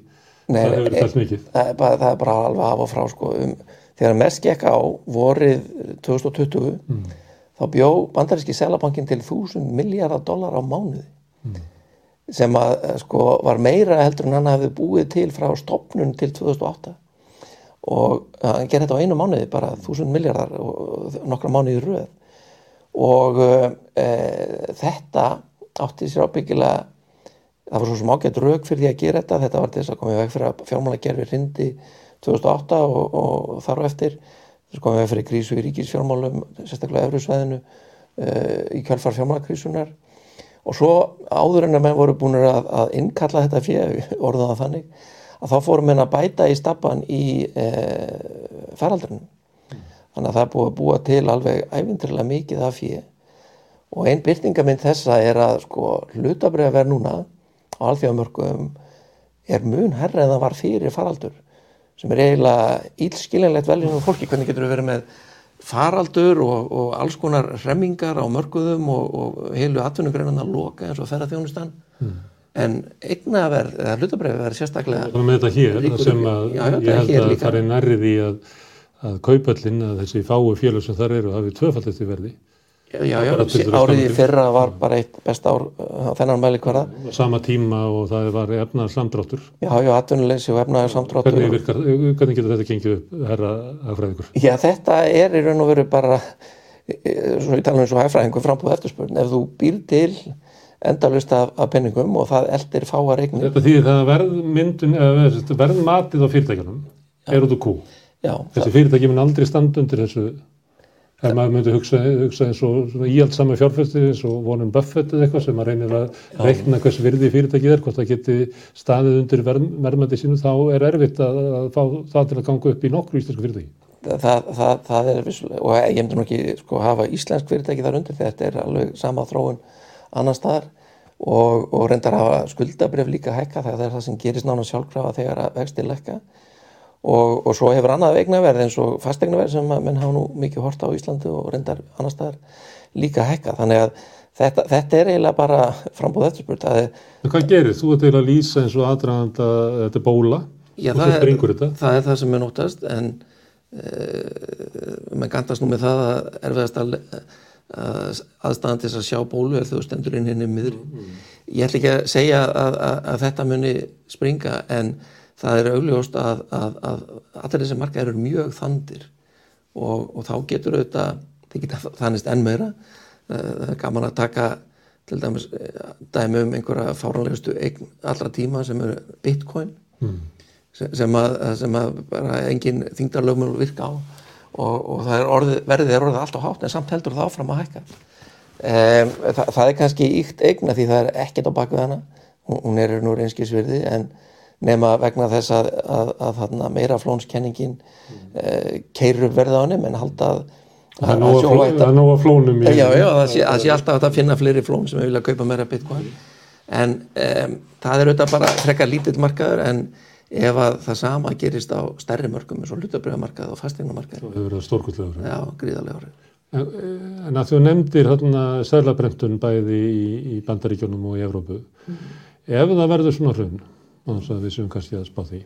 Nei, það hefur e- tælt mikið. það er bara, það er bara alveg af og frá sko. um, þegar mest gekk á vorið 2020 þá bjó bandaríski selabankin til 1000 miljardar dólar á mánuði sem að eh, sko var meira heldur en hann hafði búið til frá stopnun til 2008 og hann gerði þetta á einu mánuði bara 1000 miljardar og nokkra mánuði í röð. Og e, þetta átti sér ábyggilega það var svo sem ágætt rauk fyrir því að gera þetta. Þetta var til þess að koma í veg fyrir að fjármálagerfi hrindi 2008 og, og þar á eftir. Þess að koma í veg fyrir krísu í ríkisfjármálum sérstaklega efruðsvæðinu uh, í kjálfar fjármálakrísunar og svo áður en að menn voru búin að, að innkalla þetta fyrir <laughs> orðan það þannig að þá fórum menn að bæta í stappan í uh, faraldrinu þannig að það búið að búa til alveg ævindirlega mikið af fyrir og einn byrtingamind þessa er að sko hlutabrið að vera núna á alþjóðamörkum er mun herra en það var fyrir faraldur sem er eiginlega ílskilinlegt veljum fólki, hvernig getur við verið með faraldur og, og alls konar remmingar á mörguðum og, og heilu atvinnugreinan að loka eins og ferða þjónustan mm. en eignaverð, eða hlutabrið verður sérstaklega Þannig með þetta hér, Ríkur- það sem að Já, já, ég er held að það er nærrið í að, að kaupöllin, að þessi fáu félög sem þar eru hafi tvöfaldist í verði já, já, árið í fyrra var bara eitt besta ár uh, á þennan mæli hverða sama tíma og það var efnaðar samdráttur. já, já, atvinnuleysi og efnaðar samtráttur Hvernig, virkar, hvernig getur þetta gengið upp, herra hagfræðingur? Já, þetta er í raun og veru bara, e, e, svona ég tala um eins og hæfræðingu frambúð eftirspurn, ef þú býr til endalust af, af penningum og það eldir fáa reikning. Þetta þýðir það að verðmyndun, eða þessi, verðmatið á fyrirtækjunum er út úr kú. Já, Þessi fyrirtæki mun aldrei standa undir þessu ef maður myndi hugsa, hugsa eins og svona íhaldsama fjárfæsti eins og Warren Buffett eða eitthvað sem maður reynir að reikna hvers virði fyrirtækið er, hvort það geti staðið undir verð, verðmæti sínu, þá er erfitt að, að fá það til að ganga upp í nokkru íslensku fyrirtæki. það, það, það er vissulega, og ég myndi nú ekki sko hafa íslensk fyrirtæki þar undir, þetta er alveg sama þróun annar staðar og, og reyndar hafa skuldabrif líka hækka, það er það sem gerist nána sjálfkrafa þegar að vexti lækka og, og svo hefur annað eignaverð eins og fastegnaverð sem að menn hafa nú mikið hort á Íslandi og reyndar annar staðar líka hækka, þannig að þetta, þetta er eiginlega bara frambúð eftirspurt að En hvað gerir? Þú er til að lýsa eins og aðdraganda, þetta er bóla. Já, og þú er, springur þetta. það er það sem er nótast en uh, maður gandast nú með það að erfiðast að uh, aðstæðan til þess að sjá bólu ef þú stendur inn hinn í miður ég ætla ekki að segja að, að, að þetta muni springa en það er augljóst að, að, að allir þessi marka eru mjög þandir og, og þá getur auðvitað þið geta þannist enn meira. Uh, það er gaman að taka til dæmis eh, dæmi um einhverja fáranlegustu eign allra tíma sem eru bitcoin Mm. sem, að, sem að bara engin þingdarlögmjöl virka á og, og það er orðið, verðið er orðið alltaf hátt en samt heldur það áfram að hækka. Um, það, það er kannski íkt eigna því það er ekkert á baku hana. Hún, hún er nú reynskisvirði en nema vegna þess að, að, að, að meira flónskenningin mm. uh, keirur verða á henni en halda að Það nóg að að flónum í Já, já, það sé, sé alltaf að finna fleiri flón sem vilja kaupa meira bitcoin en um, það er auðvitað bara frekar lítill markaður en ef að það sama gerist á stærri mörgum eins og hlutabriðamarkað og fastegnamarkað Það hefur verið stórkvöldlegur. já, gríðarlega árið En, að þú nefndir þarna stærlabrentun bæði í, í Bandaríkjónum og í Evrópu. Ef það verður svona hrun, þannig að við séum kannski að spá því,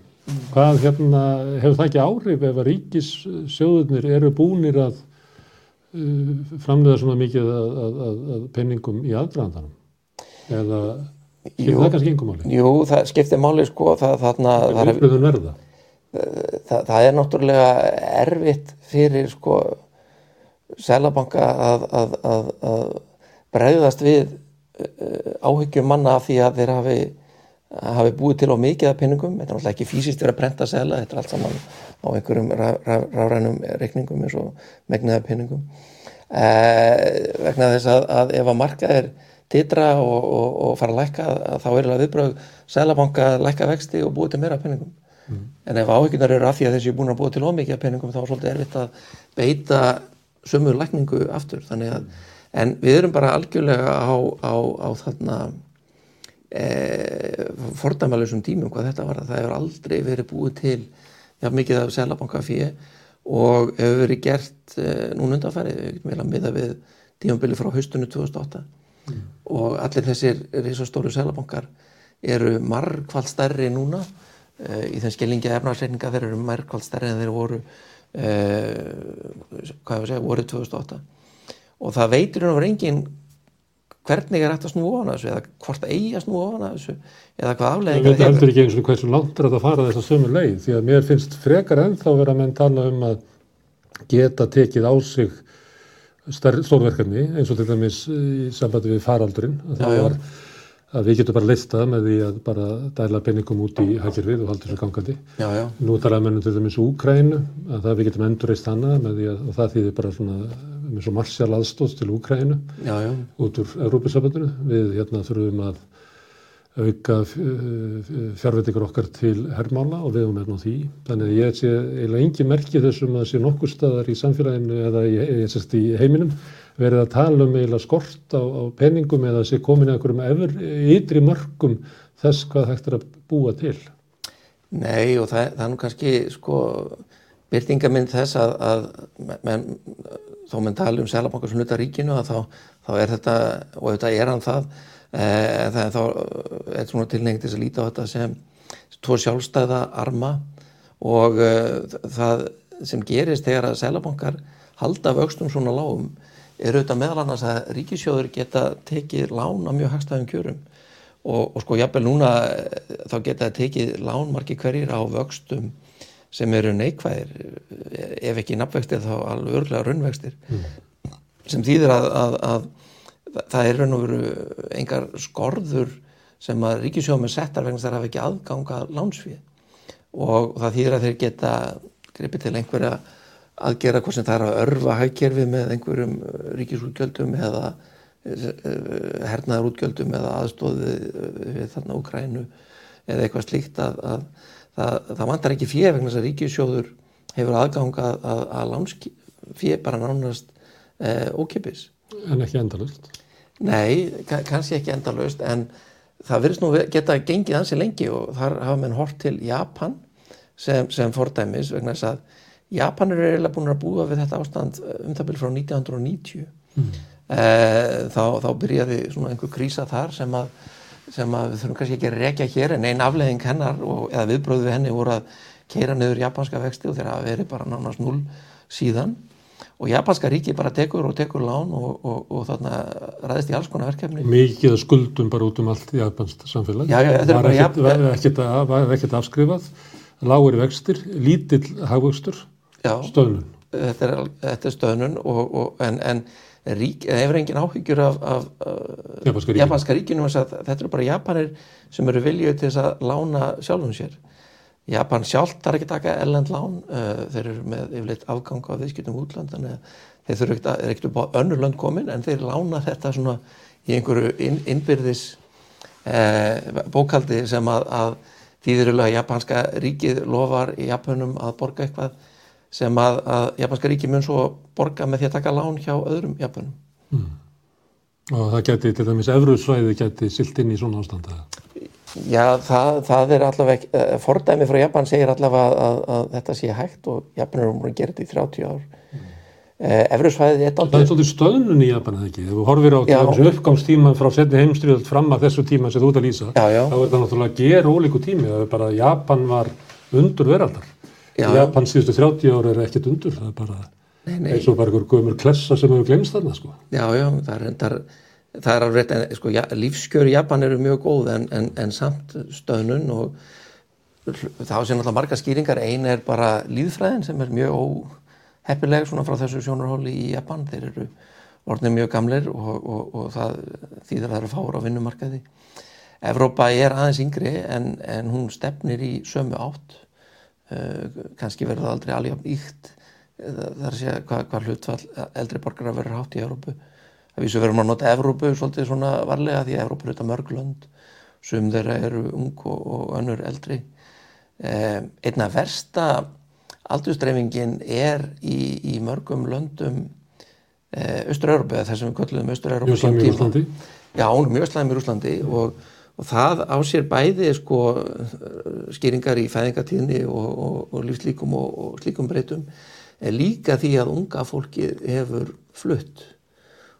hvað hérna, hefur það ekki áhrif ef að ríkissjóðunir eru búnir að uh, framlega svona mikið að, að, að, að penningum í aðdraðandanum? Eða skiptir það kannski engum máli? Jú, það skiptir máli sko það, þarna, það, er, verða? það, það er náttúrulega erfitt fyrir sko selabanka að, að, að, að bregðast við uh, áhyggjum manna af því að þeir hafi hafi búið til á mikið af pinningum þetta er náttúrulega ekki fysiskt verið að prenta sela þetta er allt saman á einhverjum rafrænum reikningum eins og megnið af pinningum eh, vegna þess að, að ef að marka er titra og, og, og fara að lækka að þá er alveg viðbröð selabanka að lækka vexti og búið til meira af pinningum en ef áhyggjurnar eru af því að þessi er búin að búið til ómikið af peningum þá er svolítið erfitt að beita sömu lækningu aftur. Þannig að, en við erum bara algjörlega á, á, á þarna e, fordæmalusum tímum hvað þetta var það hefur aldrei verið búið til já, mikið af selabanka fyrir og hefur verið gert e, núna undanfærið, að miða við tímabili frá haustunni 2008 og allir þessir risastóru selabankar eru margfald stærri núna uh, í þeim skilningi efnarsreininga þeir eru margfald stærri en þeir voru uh, hvað ég að segja, voru 2008 og það veitur hún á reyngin hvernig er hægt að snúa ofan að þessu eða hvort eigi að snúa ofan að þessu eða hvað Ég afleðingar veit heldur ekki eins og hversu langt er þetta að fara þess að sömu leið því að mér finnst frekar ennþá vera að menn tala um að geta tekið á sig stórverkefni eins og til dæmis í sambandi við faraldurinn að, það Já, var, að við getum bara leist það með því að bara dæla penningum út í hagkerfið og haldur þessu gangandi. Já, já, Nú talaði mönnum til dæmis Úkrænu að það við getum endurreist hana með því að það þýðir bara svona með svo marsjál aðstóð til Úkrænu út úr Európusabandinu. Við hérna þurfum að auka fjárveitingar okkar til hermála og við höfum hérna á því. Þannig að ég sé eiginlega engin merki þessum að sé nokkur staðar í samfélaginu eða ég sérst í heiminum verið að tala um eiginlega skort á, á peningum eða sé komin að einhverjum ytri mörgum þess hvað þetta er að búa til. Nei og það, það er nú kannski sko byrtingamind þess að, að menn, þó menn tala um selabankar sem hluta ríkinu að þá, þá er þetta og þetta er hann það e, það þá er svona tilnefing til að líta á þetta sem tvo sjálfstæða arma og e, það sem gerist þegar að selabankar halda vöxtum svona lágum er auðvitað meðal annars að ríkisjóður geta tekið lán á mjög hagstæðum kjörum. Og, og sko jafnvel núna eh, þá geta tekið lánmarki hverjir á vöxtum sem eru neikvæðir ef ekki nafnvextir þá alveg örglega raunvextir sem þýðir að, að, að það er raun og veru engar skorður sem að ríkisjóðum er settar vegna þar hafa ekki aðganga lánsfið og það þýðir að þeir geta gripið til einhverja aðgera hvað sem það er að örfa hagkerfið með einhverjum ríkisútgjöldum eða hernaðar útgjöldum eða aðstóði við þarna Úkrænu eða eitthvað slíkt að, að það, það vantar ekki fjö vegna þess að ríkissjóður hefur aðgang að, að, að lánsfjö bara nánast e, ókipis. En ekki endalust. Nei, ka- kannski ekki endalaust en það verðist nú geta gengið ansi lengi og þar hafa menn hort til Japan sem, sem fordæmis vegna þess að Japanir eru eiginlega búin að búa við þetta ástand um það byrja frá 1990 mm. þá, þá byrjaði svona einhver krísa þar sem að, sem að við þurfum kannski ekki að rekja hér en ein afleiðing hennar og, eða viðbröð við henni voru að keira niður japanska vexti og þeirra hafa verið bara nánast null síðan og japanska ríki bara tekur og tekur lán og, og, og þarna ræðist í alls konar verkefni Mikið skuldum bara út um allt í japanst samfélag. Já, já, þetta er bara ekkert- jafn- var ekkert að- ekkert afskrifað, lágur vextir, lítill hagvöxtur, stöðnun. þetta er, þetta er stöðnun og, og, en, en rík, hefur engin áhyggjur af, af uh, Japanska japanska ríkinu þess að þetta eru bara Japanir sem eru viljuð til þess að lána sjálfum sér. Japan sjálft þarf ekki að taka ellend lán uh, þeir eru með yfirleitt afgang á viðskiptum útland þannig að þeir þurfu ekkert að, er ekkert upp á önnur lönd komin en þeir lána þetta svona í einhverju inn, innbyrðis uh, bókaldi sem að, að þýðirulega japanska ríkið lofar í Japanum að borga eitthvað sem að, að japanska ríkið mun svo borga með því að taka lán hjá öðrum Japanum Og það geti til dæmis Evrusvæði geti silt inn í svona ástanda. Já, það, það er allavega uh, fordæmi frá Japan segir allavega að, að, að þetta sé hægt og Japan eru múin að gera þetta í 30 ár mm. Evrusvæðið er Það er aldrei svolítið stöðnun í Japan eða ekki. Ef þú horfir á þessu uppgámstíma frá setni heimstríðald fram að þessu tíma sem þú ert að lýsa, Já, já. þá er það náttúrulega að gera ólíku tími. Það er bara Japan var undur veraldar. Japan síðustu 30 ára er ekkert undur. Það er bara Nei, nei. eins og bara einhver gömur klessa sem hefur glemst þarna, sko. Já, já, það er, endar, það er alveg rétt, en sko, ja, lífskjör í Japan eru mjög góð en, en, en samt stöðnun og þá sé náttúrulega marga skýringar, ein er bara líðfræðin sem er mjög óheppileg svona frá þessu sjónarhóli í Japan, þeir eru orðnir mjög gamlir og, og, og það þýðir að það eru fáur á vinnumarkaði. Evrópa er aðeins yngri en, en hún stefnir í sömu átt, kannski verður það aldrei alveg íkt það er að segja hvað, hvað hlutfall eldri borgara verður hátt í Evrópu. Að vísu verður maður að nota Evrópu svolítið svona varlega því að Evrópu er þetta mörg lönd. Sum þeirra eru ung og, og önnur eldri. Eh, einna versta aldurstreifingin er í, í mörgum löndum eh, Östur-Európu eða þessum við köllum Rússlandi. Já, hún er mjög slæm í Rúslandi og, og það á sér bæði sko, skýringar í fæðingatíðni og, og, og lífslíkum og, og slíkum breytum en líka því að unga fólki hefur flutt.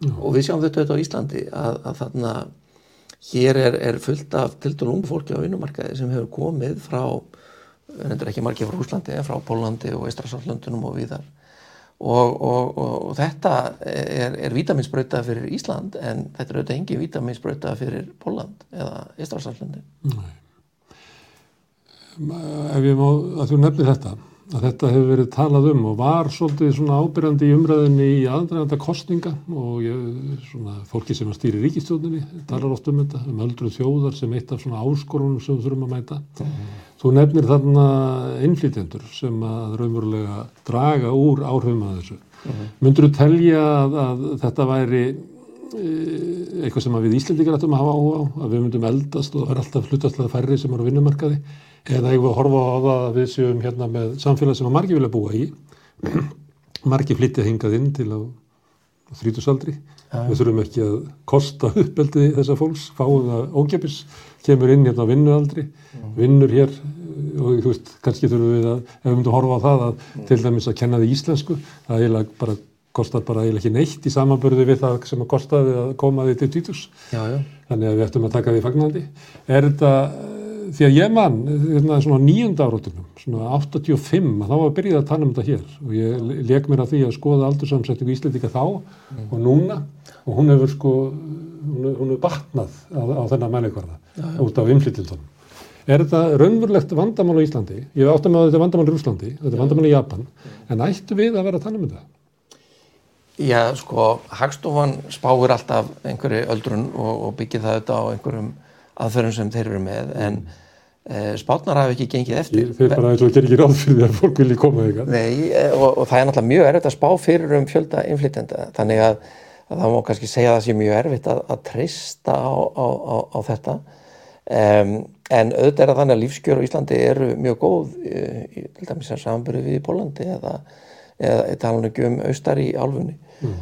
Og við sjáum þetta auðvitað á Íslandi að, að þarna hér er, er fullt af til dælu ungu fólki á vinnumarkaði sem hefur komið frá, endur ekki margir frá Úslandi, frá Pólandi og Eistrasallöndunum og viðar og, og, og, þetta er, er vitaminsbrauta fyrir Ísland en þetta er auðvitað engin vitaminsbrauta fyrir Póland eða. Nei. Ef ég má, að þú nefnir þetta, að þetta hefur verið talað um og var svolítið svona ábyrjandi í umræðinni í aðdraðanda kostninga og ég, svona fólki sem að stýri ríkistjóninni talar oft um þetta, um öldru þjóðar sem eitt af svona áskorunum sem við þurfum að mæta. Mm. Þú nefnir þarna innflýtendur sem að raunverulega draga úr áhrifum að þessu. Mm. Mundur þú telja að, að þetta væri e, eitthvað sem við Íslandikar ættum að hafa áhuga á, að við myndum eldast og það er alltaf hlutastlega færri sem eru á vinnumarkaði eða ég vil horfa á það að við séum hérna með samfélag sem að margi vilja búa í <clears throat> margi flyttja hingað inn til á þrítusaldri ja. við þurfum ekki að kosta <laughs> uppeldi þessa fólks, fáum það ógefis kemur inn hérna á vinnualdri mm. vinnur hér og þú veist kannski þurfum við að, ef við myndum að horfa á það að mm. til dæmis að kenna því íslensku það eiginlega bara kostar bara eiginlega ekki neitt í samanbörði við það sem að kostaði að koma því til títus þannig að við ættum að taka því fagnandi er þetta því að ég mann, hérna svona nýjunda áratunum, svona 85, þá var byrjið að tala um þetta hér og ég leik mér að því að skoða aldursamsettingu Íslandika þá mm. og núna og hún hefur sko, hún hefur batnað á, á þennan mæleikvarða út af inflytildunum. Er þetta raunverulegt vandamál á Íslandi? Ég hef átt að með að þetta er vandamál í Rúslandi, þetta er vandamál í Japan, en ættu við að vera að tala um þetta? Já, sko, Hagstofan spáir alltaf einhverju öldrun og, og byggir það auðvitað á einhverjum aðferðum sem þeir eru með en e, spátnar hafa ekki gengið eftir. Þeir bara eins og ger ekki ráð fyrir því að fólk vilji koma þegar. Nei e, og, og það er náttúrulega mjög erfitt að spá fyrir um fjölda inflytenda þannig að, að það má kannski segja að það sé mjög erfitt að, að treysta á, á, á, á þetta um, en auðvitað er að þannig að lífskjör á Íslandi eru mjög góð e, í, til dæmis að samanbyrju við í Pólandi eða, eða tala um ekki um austar í álfunni Mm.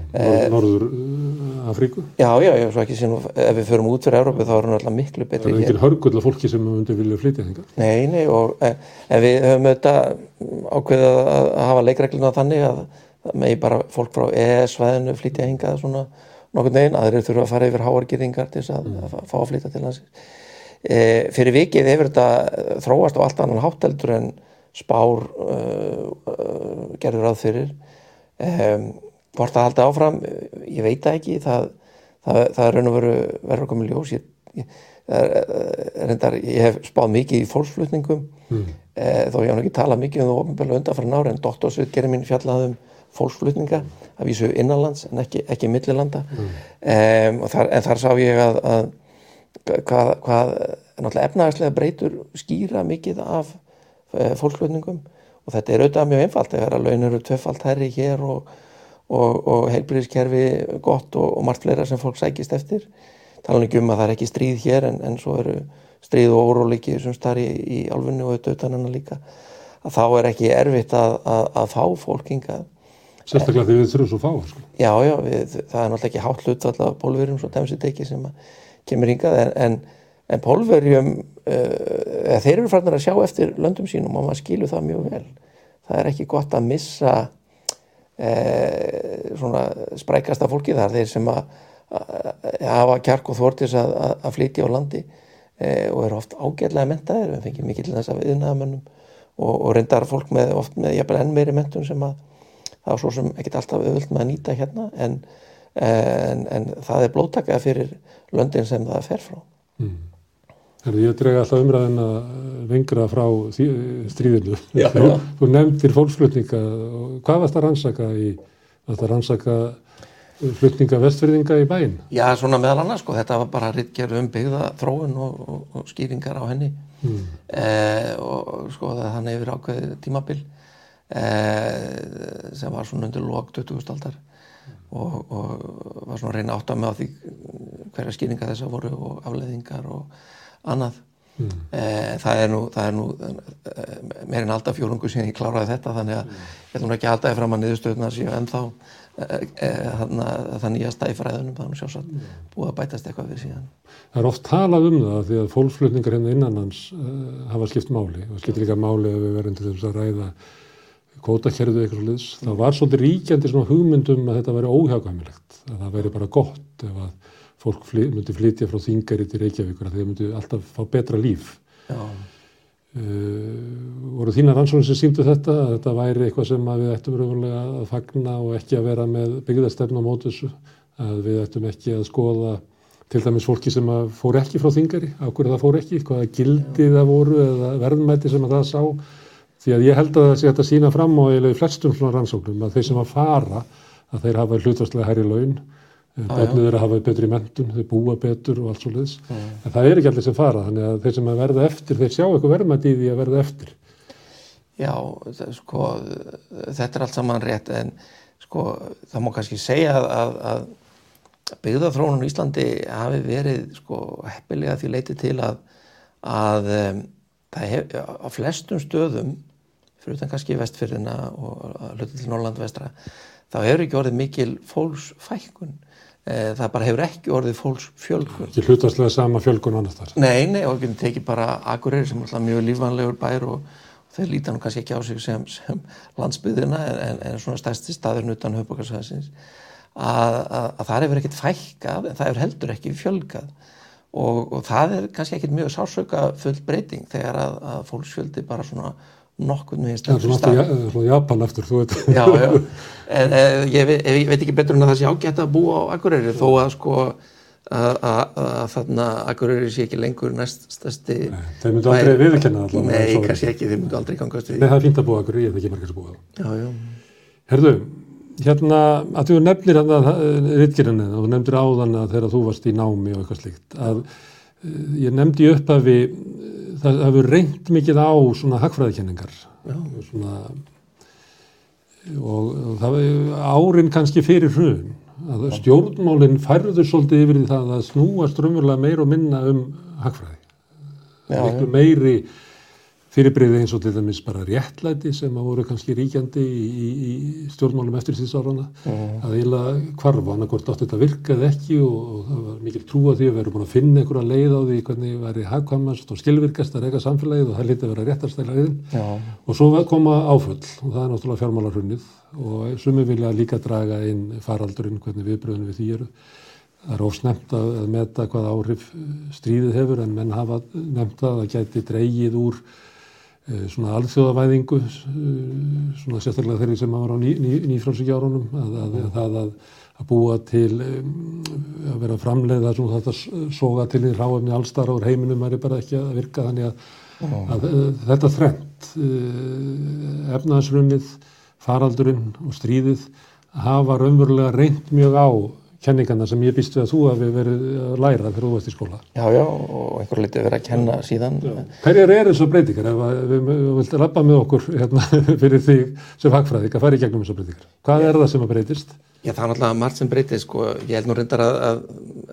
Norður uh, Afríku? Já, já, já, svo ekki sem ef við förum út fyrir Európa þá er hún alltaf miklu betri hér. Það er engin hörgull af fólki sem myndi vilja flytja þengar? Nei, nei, og en við höfum auðvitað ákveðið að hafa leikregluna þannig að megi bara fólk frá ES-svæðinu flytja hingað svona nokkur neginn, aðrir þurfa að fara yfir háargýringar til þess að, mm. að fá að flytja til hans. E, fyrir vikið hefur þetta þróast á allt annan hátteldur en spár uh, uh, gerður að fyrir. Um, hvort það haldi áfram, ég veit það ekki. Það, það, það er raun og veru verður komið ljós. Ég, ég, reyndar, ég hef spáð mikið í fólksflutningum. Mm. e, þó ég hann ekki tala mikið um það ofinbegla undan frá nári en doktorsveit gerir mín fjallaðum fólksflutninga að vísu innanlands en ekki, ekki millilanda. Mm. e, þar, en þar sá ég að, að hvað, hvað náttúrulega efnaðarslega breytur skýra mikið af e, fólksflutningum. Og þetta er auðvitað mjög einfalt þegar að laun eru tvefalt herri hér og og, og heilbríðiskerfi gott og, og margt fleira sem fólk sækist eftir. Tala ekki um að það er ekki stríð hér en, en svo eru stríð og óróliki sem starri í, í alfunni og auðvitað utan hennar líka. Að þá er ekki erfitt að, að, að fá fólkinga Sérstaklega því við þurfum svo fá sko. Já, já, við, það er náttúrulega ekki hátt hlut alltaf pólverjum svo temsi teki sem kemur hingað en, en, en pólverjum uh, þeir eru farnar að sjá eftir löndum sínum og maður skilur það mjög vel. Það er ekki gott að missa sprækasta fólki þar þeir sem að, hafa kjark og þvortis að, að, að flytja á landi e, og eru oft ágætlega mentaðir, við fengjum mikið til þess að viðnaðamönnum og, og reyndar fólk með oft með jafnvel enn meiri mentun sem að það er svo sem ekkert alltaf auðvöld með að nýta hérna en, en, en það er blóttakað fyrir löndin sem það fer frá mm. Ég drega alltaf umræðin að vengra frá stríðinu. Já, <laughs> þú, já. þú nefndir fólksflutninga. Hvað varst að rannsaka í, varst að rannsaka flutninga vestfyrðinga í bæin? Já, svona meðal annars, sko. Þetta var bara rittgerð um byggða þróun og, og, og skýringar á henni. Mm. Eh, og sko það hann hefur ákveðið tímabil eh, sem var svona undir lók 20. aldar og, og var svona að reyna átt að með á því hverja skýringa þessa voru og afleðingar og annað mm. e, það er nú, nú e, meirinn alltaf fjórungu síðan ég kláraði þetta þannig að mm. ég ætlum ekki að halda eftir að maður niðurstöðuna séu ennþá e, það nýja stæfræðunum þannig sjálfsagt mm. búið að bætast eitthvað við síðan Það er oft talað um það því að fólksflutningar hérna innan hans hafa skipt máli og skiptir líka máli að við verðum til þess að ræða kótakerfið eitthvað svo liðs, það var svolítið ríkjandi svona hugmyndum að þetta væri óhjákvæmilegt, að það væri bara gott ef að fólk fly, myndi flytja frá þingari til Reykjavíkur þeir myndi alltaf fá betra líf. Já, Uh, voru þína rannsóknir sem síndu þetta að þetta væri eitthvað sem við ættum raunverulega að fagna og ekki að vera með byggðarstefn á mót þessu? Að við ættum ekki að skoða til dæmis fólki sem fór ekki frá þingari á hverju það fór ekki, hvaða gildi það voru eða verðmæti sem það sá? Því að ég held að það sé að sína fram á eiginlega í flestum svona rannsóknum að þeir sem að fara að þeir hafa hlutastlega hærri laun börnið er að hafa betri mentun, þeir búa betur og allt svo leiðis. En það er ekki allir sem fara, þannig að þeir sem að verða eftir, þeir sjá eitthvað verðmætt í því að verða eftir. Já, það, sko, þetta er allt saman rétt en sko, það má kannski segja að, að, að byggðarþrónun í Íslandi hafi verið sko, heppilega því leiti til að, að það hef, á flestum stöðum, fyrir utan kannski vestfyrðina og hluti til Norrland vestra, þá hefur ekki orðið mikil fólksfækkun það bara hefur ekki orðið fólks fjölgun. Ekki hlutastlega sama fjölgun annars þar? Nei, nei, og við tekið bara Akureyri sem er alltaf mjög lífanlegur bær og, og þeir líta nú kannski ekki á sig sem, sem landsbyðina en, en svona stærsti staðurinn utan höfbakarsvæðsins að, að, að það hefur ekkert fækkað en það hefur heldur ekki fjölgað og, og það er kannski ekkert mjög sásauka full breyting þegar að, að fólksfjöldi bara svona nokkur. Það er svona Japan eftir, þú veit. Já, já, <laughs> en e, ég, veit, ég veit ekki betur en að það sé ágætt að búa á Akureyri þó að sko að þarna Akureyri sé ekki lengur næst stærsti. Nei, þeir myndu aldrei viðkenna allavega. Nei, kannski ekki, þeir myndu aldrei gangast við. Nei, það er fínt að búa Akureyri, ég veit ekki margir að búa. Já, já. Herðu, hérna, að þú nefnir að það, rittgerðinni, þú nefndir áðan að þegar þú varst í námi og eitthvað slíkt, að ég nefndi upp að við það hefur reynd mikið á svona hagfræðikenningar. Svona, og, og það árin kannski fyrir hrun að stjórnmálinn færður svolítið yfir því það að snúa strömmurlega meir og minna um hagfræði. Miklu meiri fyrirbreyði eins og til dæmis bara réttlæti sem að voru kannski ríkjandi í, í, í stjórnmálum eftir síðsárana mm. að eiginlega kvarfa annarkort átt þetta virkaði ekki og, og það var mikil trú að því að við erum búin að finna einhverja leið á því hvernig væri hagkvæmast og skilvirkast að reyka samfélagið og það lítið að vera réttarstæla leiðin mm. og svo koma áfull og það er náttúrulega fjármálarhunnið og sumi vilja líka draga inn faraldurinn hvernig viðbröðinu við því eru. Það er ósnemt að, að meta hvað áhrif stríðið hefur en menn hafa nefnt að það gæti dreigið úr svona alþjóðavæðingu eh, svona sérstaklega þeirri sem var á ný, ný, nýfrálsíkjárunum að, að, að, að búa til að vera framleiða svona þetta soga til í ráðumni allstarra úr heiminum er bara ekki að virka þannig að eh, þetta þrengt efnaðsrunnið faraldurinn og stríðið hafa raunverulega reynd mjög á kenningarna sem ég býst við að þú hafi verið að læra þegar þú varst í skóla. Já, já, og einhver litið verið að kenna síðan. Hverjar er þessu breytingar? Ef við vilt rappa með okkur hérna, <laughs> fyrir því sem fagfræðik að fara í gegnum þessu breytingar. Hvað er það sem að breytist? Já, það er náttúrulega margt sem breytist, sko. Ég held nú reyndar að,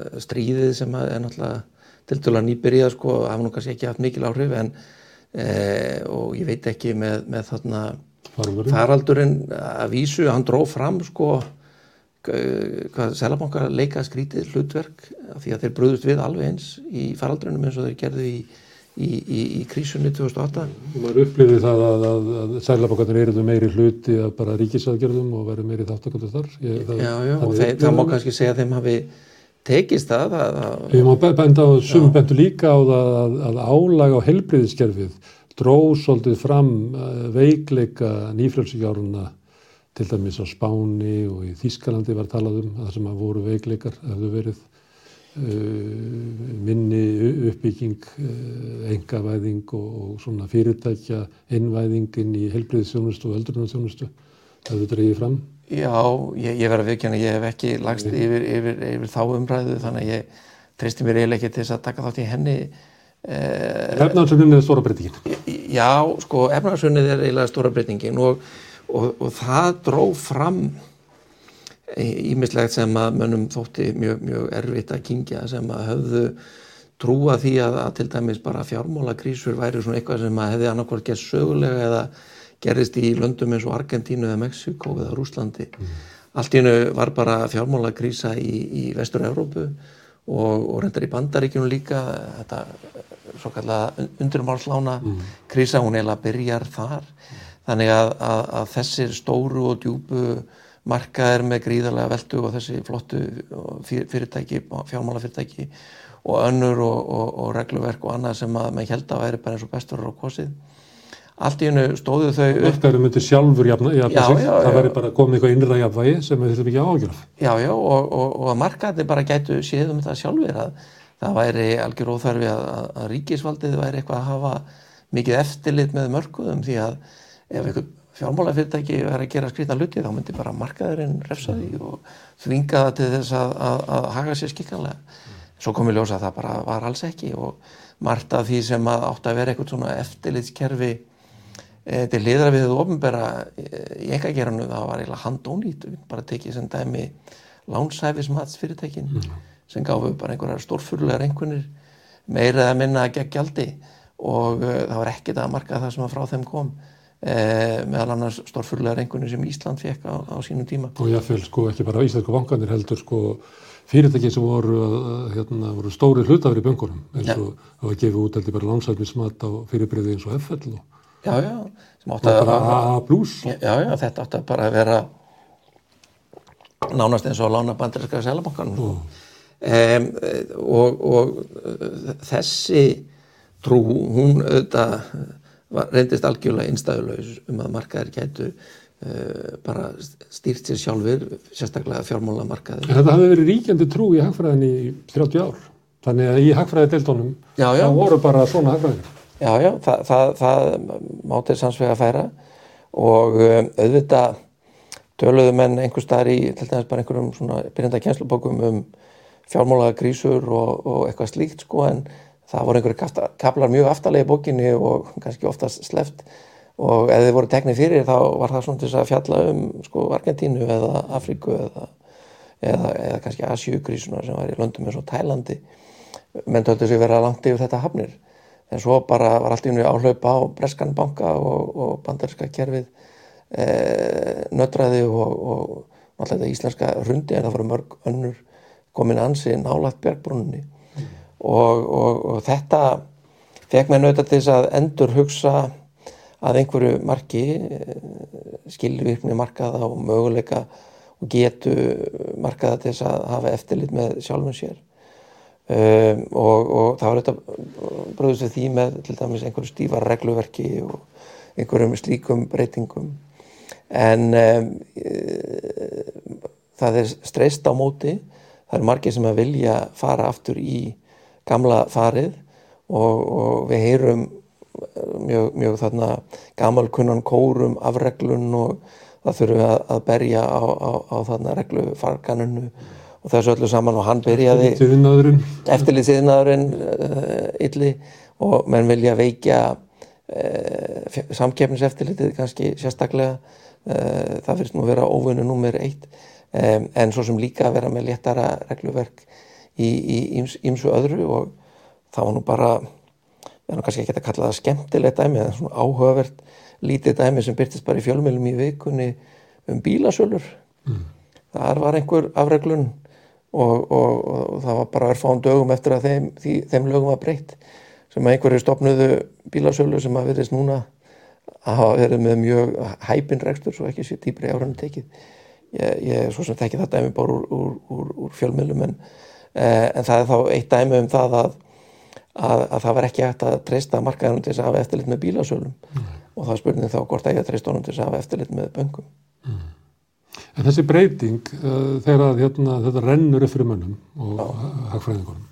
að stríðið sem að er náttúrulega til dæla nýbyrjað, sko, hafa nú kannski ekki haft mikil áhrif, en e, og ég veit ekki með, með þarna faraldurinn að vísu, hann dró fram, sko, Eh, hvað Sælabanka leika skrítið hlutverk því að þeir bröðust við alveg eins í faraldrunum eins og þeir gerðu í, í, í, í krísunni 2008 og maður upplifið það að, að, að Sælabankarnir eruðu meiri hluti að bara ríkisaðgerðum og verið meiri þáttaköndu þar. Ég, það, Já, já, og þeir, það má kannski segja að þeim hafi tekist það að, Ég má benda á, sum bentu líka á það að álag á helbriðiskerfið dróð svolítið fram eh, veikleika nýfrælsíkjáruna til dæmis á Spáni og í Þískalandi var talað um að það sem að voru veikleikar hefðu verið uh, minni uppbygging, uh, engavæðing og, og svona fyrirtækja innvæðingin í helbriðsþjónustu og öldrunarþjónustu hefðu dreyið fram. Já, ég, ég verði að viðkjöna, ég hef ekki lagst yfir, yfir, yfir þá umræðu þannig að ég treysti mér eiginlega ekki til þess að taka þátt í henni. Uh, efnaðarsögninni er stóra breytingin? Já, sko, efnaðarsögninni er eiginlega stóra breytingin og og, og það dró fram ímislegt sem að mönnum þótti mjög, mjög erfitt að kingja sem að höfðu trúa því að, að til dæmis bara fjármálakrísur væri svona eitthvað sem að hefði annarkvært gert sögulega eða gerist í löndum eins og Argentínu eða Mexiko eða Rúslandi. Mm. Allt í hennu var bara fjármálakrísa í, í vestur-Európu og, og reyndar í bandaríkjunum líka þetta svo kalla undurmálslána mm. krísa, hún eiginlega byrjar þar þannig að, að, að þessir stóru og djúbu markaðir með gríðarlega veldu og þessi flottu fyrirtæki, fjármálafyrirtæki og önnur og, og, og regluverk og annað sem að maður held að væri bara eins og bestur á kosið. Allt í hennu stóðu þau upp Markaðurinn myndir sjálfur jafna, jafna Já, sig, já, það væri bara komið eitthvað innra jafnvægi sem við þurfum ekki ágjörð. Já, já, og, og, og að markaðir bara gætu séð um þetta sjálfur að það væri algjör óþarfi að, að, að ríkisvaldið væri eitthvað að hafa mikið eftirlit með mörkuðum því að ef einhver fjármálafyrirtæki er að gera skrýta hluti þá myndi bara markaðurinn refsa því og þvinga það til þess að, að, að haga sér skikkanlega. Svo komið ljósa að það bara var alls ekki og margt af því sem að átti að vera eitthvað svona eftirlitskerfi e, til liðra við það ofnbera í engageranu það var eiginlega handónýtt. Við bara tekið sem dæmi lánsæfismatsfyrirtækin sem gáfu bara einhverjar stórfurlegar einhvernir meira eða minna gegn gjaldi. Og uh, það var ekkert að marka það sem að frá þeim kom uh, meðal annars stórfurlegar einhvernir sem Ísland fekk á, á sínum tíma. Og jáfnvel sko ekki bara íslensku vanganir heldur sko fyrirtæki sem voru, uh, hérna, voru stóri hlutafri í böngunum eins og það var gefið út heldur bara lánsæfnismat á fyrirbreyði eins og FL og, já, já, sem átti að, bara A plus. já, já, þetta átti að bara vera nánast eins og lána bandarinska selabankan um, og, og uh, þessi trú, hún auðvitað reyndist algjörlega innstæðulegs um að markaðir gætu uh, bara stýrt sér sjálfur sérstaklega fjármálamarkaðir þetta hafði verið ríkjandi trú í hagfræðinni í 30 ár. Þannig að í hagfræði deildónum Já, já. það voru bara svona hagfræðingar. Já, já, það, það, það mátið sannsvega færa og um, auðvitað töluðu menn einhver staðar í til dæmis bara einhverjum svona byrjanda kjenslubókum um fjármálaga grísur og, og eitthvað slíkt sko en það voru einhverju kaplar mjög aftarlega í bókinni og kannski oftast sleft og ef þið voru teknið fyrir þá var það svona til að fjalla um sko Argentínu eða Afríku eða, eða, eða kannski Asíugrísuna sem var í löndum eins og Tælandi. Menn töldu sig vera langt yfir þetta hafnir. En svo bara var allt í unni áhlaupa á Breskan banka og, og bandarinska kerfið e, nötraði og, og alltaf þetta íslenska rundi en það voru mörg önnur komin ansi nálægt björgbrunni og, og, og þetta fekk mér nauta til þess að endur hugsa að einhverju marki skilvirkni markaða og möguleika og getu markaða til þess að hafa eftirlit með sjálfum sér. Um, og, og það var þetta bröðust við því með til dæmis einhverju stífar regluverki og einhverjum slíkum breytingum. En um, e, það er streyst á móti. Það eru margir sem að vilja fara aftur í gamla farið og, og við heyrum mjög, mjög þarna gamalkunnan kórum af reglun og það þurfum við að, að berja á, á, á þarna reglufarkanunu og þessu öllu saman og hann byrjaði eftirlýtsiðnaðurinn uh, illi og menn vilja veikja uh, samkeppniseftirlitið kannski sérstaklega uh, það finnst nú vera óvunni nummer eitt um, en svo sem líka vera með léttara regluverk í, í íms, ímsu öðru og það var nú bara við erum kannski ekki að kalla það skemmtilegt dæmi eða svona áhugavert lítið dæmi sem byrtist bara í fjölmjölum í vikunni um bílasölur. Þar var einhver afreglun og, og, og það var bara örfáum dögum eftir að þeim, því, þeim lögum var breytt sem að einhverju stopnuðu bílasölu sem að verðist núna að hafa verið með mjög hæpin rekstur svo ekki sé dýbri árunni tekið ég, ég er svo sem tekið það dæmi bara úr, úr, úr, úr fjölmjölum en, en það er þá eitt dæmi um það að, að, að það var ekki hægt að treysta markaðunum til þess að hafa eftirlit með bílasölum og það spurning þá hvort að ég að treysta honum til þess að hafa eftirlit með böngum En þessi breyting, uh, þegar hérna, þetta rennur upp fyrir mönnum og hagfræðingunum,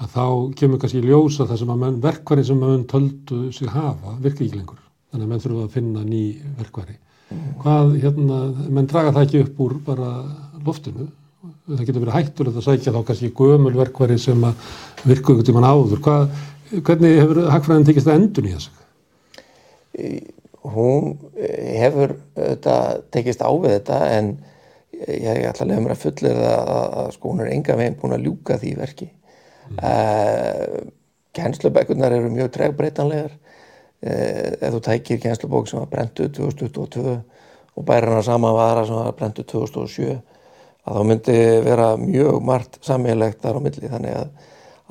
að þá kemur kannski í ljós að það sem að menn, verkværi sem að menn töldu sig hafa virka ekki lengur. Þannig að menn þurfa að finna ný verkværi. Hvað, hérna, menn draga það ekki upp úr bara loftinu. Það getur verið hættulegt að sækja þá kannski gömul verkværi sem að virka ykkur tíman áður. Hvað, hvernig hefur hagfræðin tekist að endun í þessu? hún eh, hefur þetta, tekist á við þetta en ég ætla að lefa mér að fullir að, að sko hún er enga veginn búin að ljúka því verki mm. uh, kennslubækurnar eru mjög tregbreytanlegar uh, ef þú tækir kennslubók sem var brentuð 2022 og bæra hana sama vara sem var brentuð 2007 að þá myndi vera mjög margt sammeilegt þar á milli. Þannig að,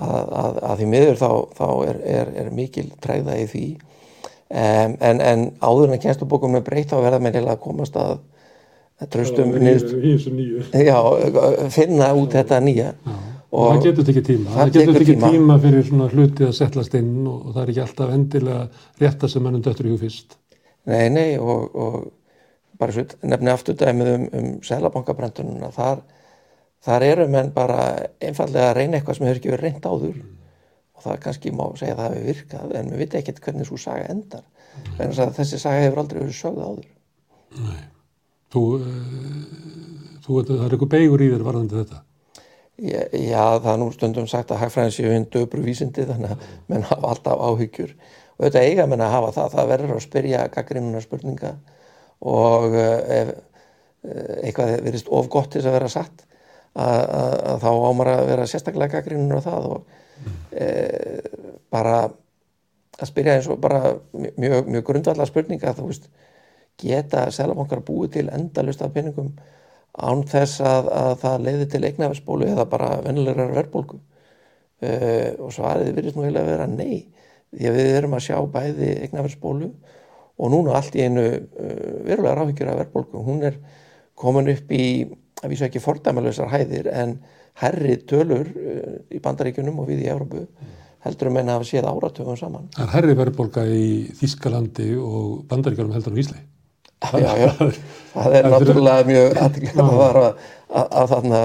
að, að, að því miður þá, þá er, er, er mikil tregða í því. Um, en, en áður en að kennslubókum er breytt þá verða mér heila að komast að að tröstum já, finna út þetta nýja. Og það getur tekið tíma. það það getur tekið tíma. tíma fyrir svona hluti að settlast inn og, og það er ekki alltaf endilega rétta sem mannum döttur í hug fyrst. Nei, nei og, og svo nefni aftur dæmið um, um selabankabrendununa þar, þar eru menn bara einfallega að reyna eitthvað sem hefur ekki verið reynd áður. Og það kannski má segja að það hefur virkað en við veit ekkert hvernig svo saga endar. En þessi saga hefur aldrei verið sögð áður. Þú, uh, þú veit að það er eitthvað beigur í þér varðandi þetta? Já, já, það er nú stundum sagt að hagfræðin séu hinn döbru vísindi þannig að menn hafa alltaf áhyggjur. Og þetta eiga menn að hafa það, það verður að spyrja gaggrinuna spurninga og eh, ef eh, eitthvað verist of gott til þess að vera satt að, að, að þá ámar að vera sérstaklega gaggrinuna á það og e, bara að spyrja eins og bara mjög, mjög grundvallar spurninga þú veist, geta selabankar búið til endalust af peningum án þess að, að það leiði til eignafærsbólu eða bara vennilegar verðbólgu? Uh, og svarið virðist nú eiginlega að vera nei því að við erum að sjá bæði eignafærsbólu og núna allt í einu uh, verulega ráhyggjur af verðbólgu. Hún er komin upp í að vísa ekki fordæmalösar hæðir en herri tölur uh, í bandaríkunum og við í Európu heldur um enn að hafa séð áratöfum saman. Það er herri verðbólga í Þískalandi og bandaríkjálum heldur á Ísli Já, já, það er náttúrulega mjög aðtæklega að fara að, þarna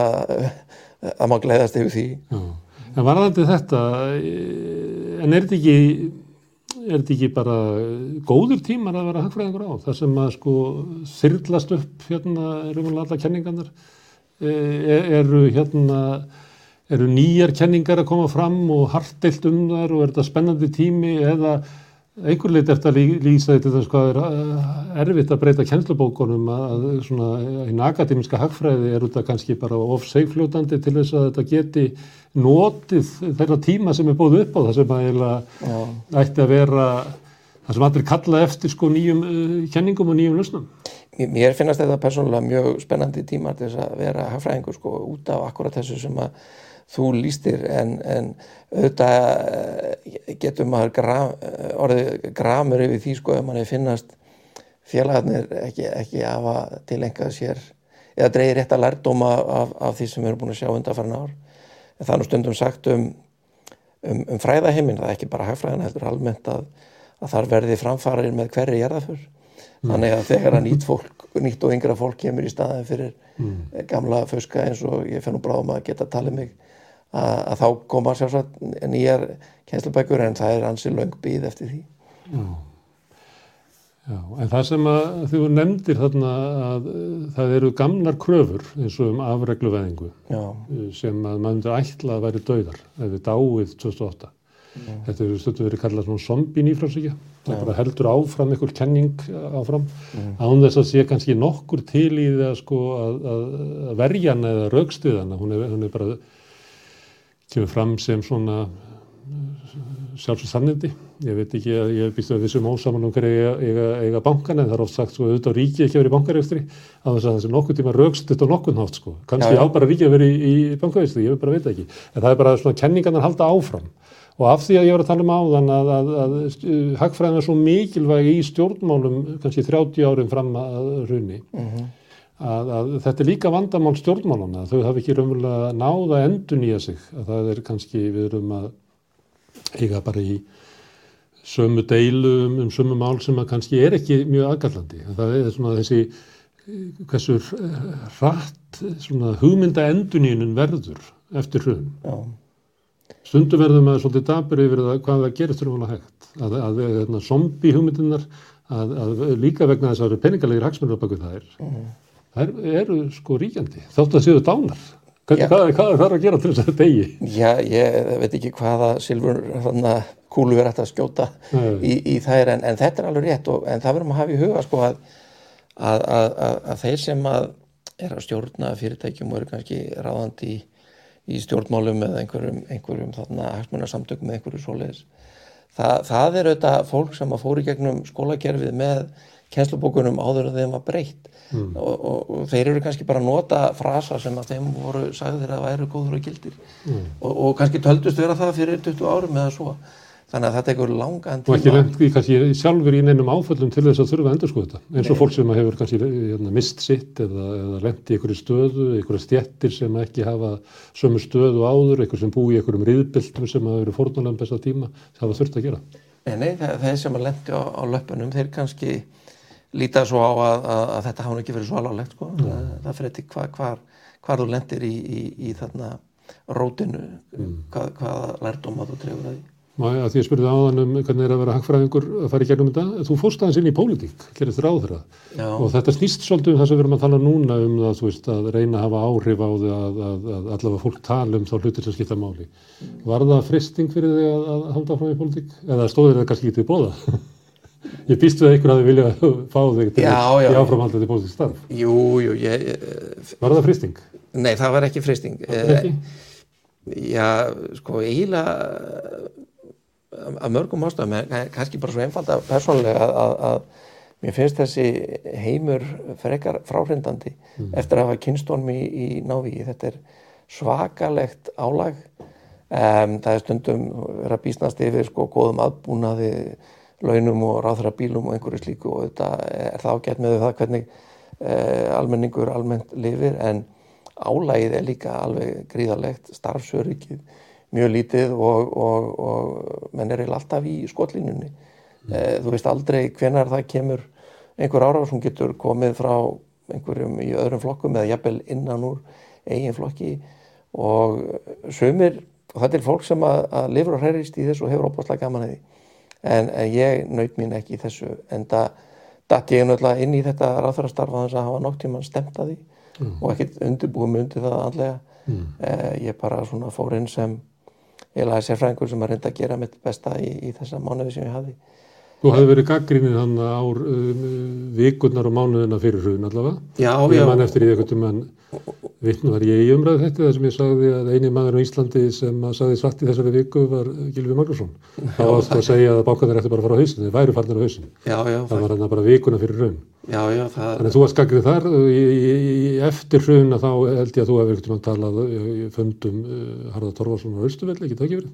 að maður gleiðast yfir því. Já. En varðandi þetta, eh, en er þetta ekki, er þetta ekki bara góður tímar að vera hagfræðingur á? Það sem að sko þyrlast upp hérna, við alla kenningarnar, eh, eru hérna, eru nýjar kenningar að koma fram og hartilt um þar og er þetta spennandi tími eða einhver lit eftir að lýsa þetta þess hvað er eh, erfitt að breyta kennslubókunum að svona einn akademiska hagfræði er út að kannski bara of seifljótandi til þess að þetta geti notið þeirra tíma sem er búið upp á það sem að eiginlega ætti að vera það sem allir kalla eftir sko nýjum uh, kenningum og nýjum lausnum. Mér- finnast þetta persónulega mjög spennandi tímar til þess að vera hagfræðingur sko út af akkurat þessu sem að þú lístir en, en auðvitað eh, getur maður gram, orðið gramur yfir því sko ef manni finnast félagarnir ekki, ekki hafa tilengað sér eða dreigir rétt að lærdóma af, af því sem við erum búin að sjá undanfærin ár. En það er nú stundum sagt um, um, um fræðaheimin, það er ekki bara hagfræðin heldur almennt að, að þar verði framfarir með hverri jarðaför. Þannig að þegar að nýtt fólk, nýtt og yngra fólk kemur í staðin fyrir gamla föska eins og ég fenn nú bráðum að geta talið mig að, að þá koma sjálfsagt nýjar kennslubækur en það er ansi löng býð eftir því. Já, en það sem að þú nefndir þarna að uh, það eru gamlar kröfur eins og um afregluveðingu Já, uh, sem að maður myndi ætla að væri dauðar ef við dáið 2008. Þetta hefur stötu verið kallað svona zombie nýfrásíkja. Það bara heldur áfram einhver kenning áfram án þess að sé kannski nokkur til í það sko að, að, verja hana eða raukstuðana. Hún er, hún er bara kemur fram sem svona sjálfsög sannindi. Ég veit ekki að ég býst að þessum ósaman um hverju eiga, eiga, eiga bankan en það er oft sagt sko auðvitað á ríki ekki að vera í bankaregstri að þess að þessi nokkuð tíma raukstuð og nokkuð nátt sko. Já. á bara ríki að vera í, í bankaregstri, ég bara veit það ekki. En það er bara svona kenningarnar halda áfram. Og af því að ég var að tala um áðan að, að, að, að hagfræðin er svo mikilvæg í stjórnmálum kannski 30 árum fram að runni að, að þetta er líka vandamál stjórnmálana þau hafi ekki raunverulega náða endur nýja sig. Að það er kannski við erum að eiga bara í sömu deilu um, um sömu mál sem að kannski er ekki mjög aðgallandi það er svona þessi hversu svona hugmynda endurnýjunin verður eftir hrun. Já, stundum verður maður svolítið dabur yfir það hvað það gerist rúmulega hægt. Að, að, að, að zombi hugmyndinar að, að líka vegna þess að það eru peningalegir hagsmunir á baku þær þær eru sko ríkjandi þótt að séu dánar. Hvernig, hvað, hvað er það að gera til þess að degi já, ég veit ekki hvaða silfur kúlu er hægt að skjóta í, í þær en, en þetta er alveg rétt og, en það verðum að hafa í huga sko að, að, að, að, þeir sem að er að stjórna fyrirtækjum og eru kannski ráðandi í, í stjórnmálum eða einhverjum, einhverjum þarna hagsmunarsamtökum eða einhverju svoleiðis það, það er auðvitað fólk sem að fóru gegnum skólakerfið með kennslubókunum áður en þeim var breytt. Og, og, og þeir eru kannski bara að nota frasa sem að þeim voru sagðir að væru góður og gildir. Og, og kannski töldust vera það fyrir 20 árum eða svo. Þannig að þetta tekur langan Og ekki tíma. í kannski sjálfur í neinum áföllum til þess að þurfa að endur sko þetta. Eins og fólk sem hefur kannski hérna, mist sitt eða, eða lent í einhverju stöðu, einhverju stjettir sem ekki hafa sömu stöðu áður, einhver sem búi í einhverjum riðbyltum sem hafa verið fórnulegum besta tíma, hafa þurft að gera. Nei, nei, þe- þeir sem að lendi á, á löpunum, þeir kannski líta svo á að, að, að þetta hafa ekki verið svo alvarlegt, sko. Það, það fyrir til hva, hvar, hvar þú lendir í, í, í þarna rótinu, hvað, hvaða lærdóma þú trefur að því. Má ég að því að spurði áðan um hvernig er að vera hagfræðingur að fara í gegnum þetta. Þú fórst aðeins inn í pólitík, gerist ráð þeirra. Já, Og þetta snýst svolítið um það sem við erum að tala núna um það, veist, að reyna að hafa áhrif á því að, að, að allavega fólk tala um þá hlutir sem skipta máli. Var það fristing fyrir þig að, að halda áfram í pólitík? Eða stóðir það kannski til bóða? <laughs> Ég býst við að einhver að þið vilja fá þig til Já, já. í áframhaldandi pólitík starf. jú, jú, ég, ég- Var það fristing? nei, það var ekki freysting. Ekki? Já, sko, eiginlega af- af mörgum ástæðum, en kannski bara svo einfald að persónulega að, að, að mér finnst þessi heimur frekar fráhrindandi eftir að hafa kynstónum í, í návíi. Þetta er svakalegt álag. Um, það er stundum að býsnast yfir sko góðum aðbúnaði launum og ráðra bílum og einhverju slíku og þetta er það ágætt með það hvernig uh, almenningur almennt lifir en álægið er líka alveg gríðarlegt, starfsöryggið mjög lítið og, og, og menn er eiginlega alltaf í skotlínunni. Mm. Þú veist aldrei hvenar það kemur einhver ára sem getur komið frá einhverjum í öðrum flokkum eða jafnvel innan úr eigin flokki og sumir, og þetta er fólk sem að, að lifur og hreirist í þessu og hefur opaslega gaman að því. En, en ég naut mín ekki í þessu en það datt ég náttúrulega inn í þetta ráðfærastarfa þess að hafa nokk tíma stemt að því og ekkert undirbúið mig undir það andlega Mm. eh, ég bara svona fór inn sem eiginlega sérfræðingur sem að reynda að gera mitt besta í, í þessa mánuði sem ég hafði Þú hefði verið gaggrinni þannig ár um, vikurnar og mánuðina fyrir hrun allavega. Já, Ég já, man eftir í einhvern tímann vitnu var ég í umræðu þetta þar sem ég sagði að eini maður á Íslandi sem að sagði satt í þessari viku var Gilvi Magnússon. Það var alltaf að segja að bákanir ætti bara að fara á hausin, þeir væru farnir á hausin. já, já, Það var hann bara vikuna fyrir hrun. já, já, það, Þannig að þú varst gaggrið þar, í, í, í eftir hrun að þá held ég að þú hefur einhvern tímann talað í í fundum uh, Harða Torfarsson á Östuvelli, ekki það ekki verið?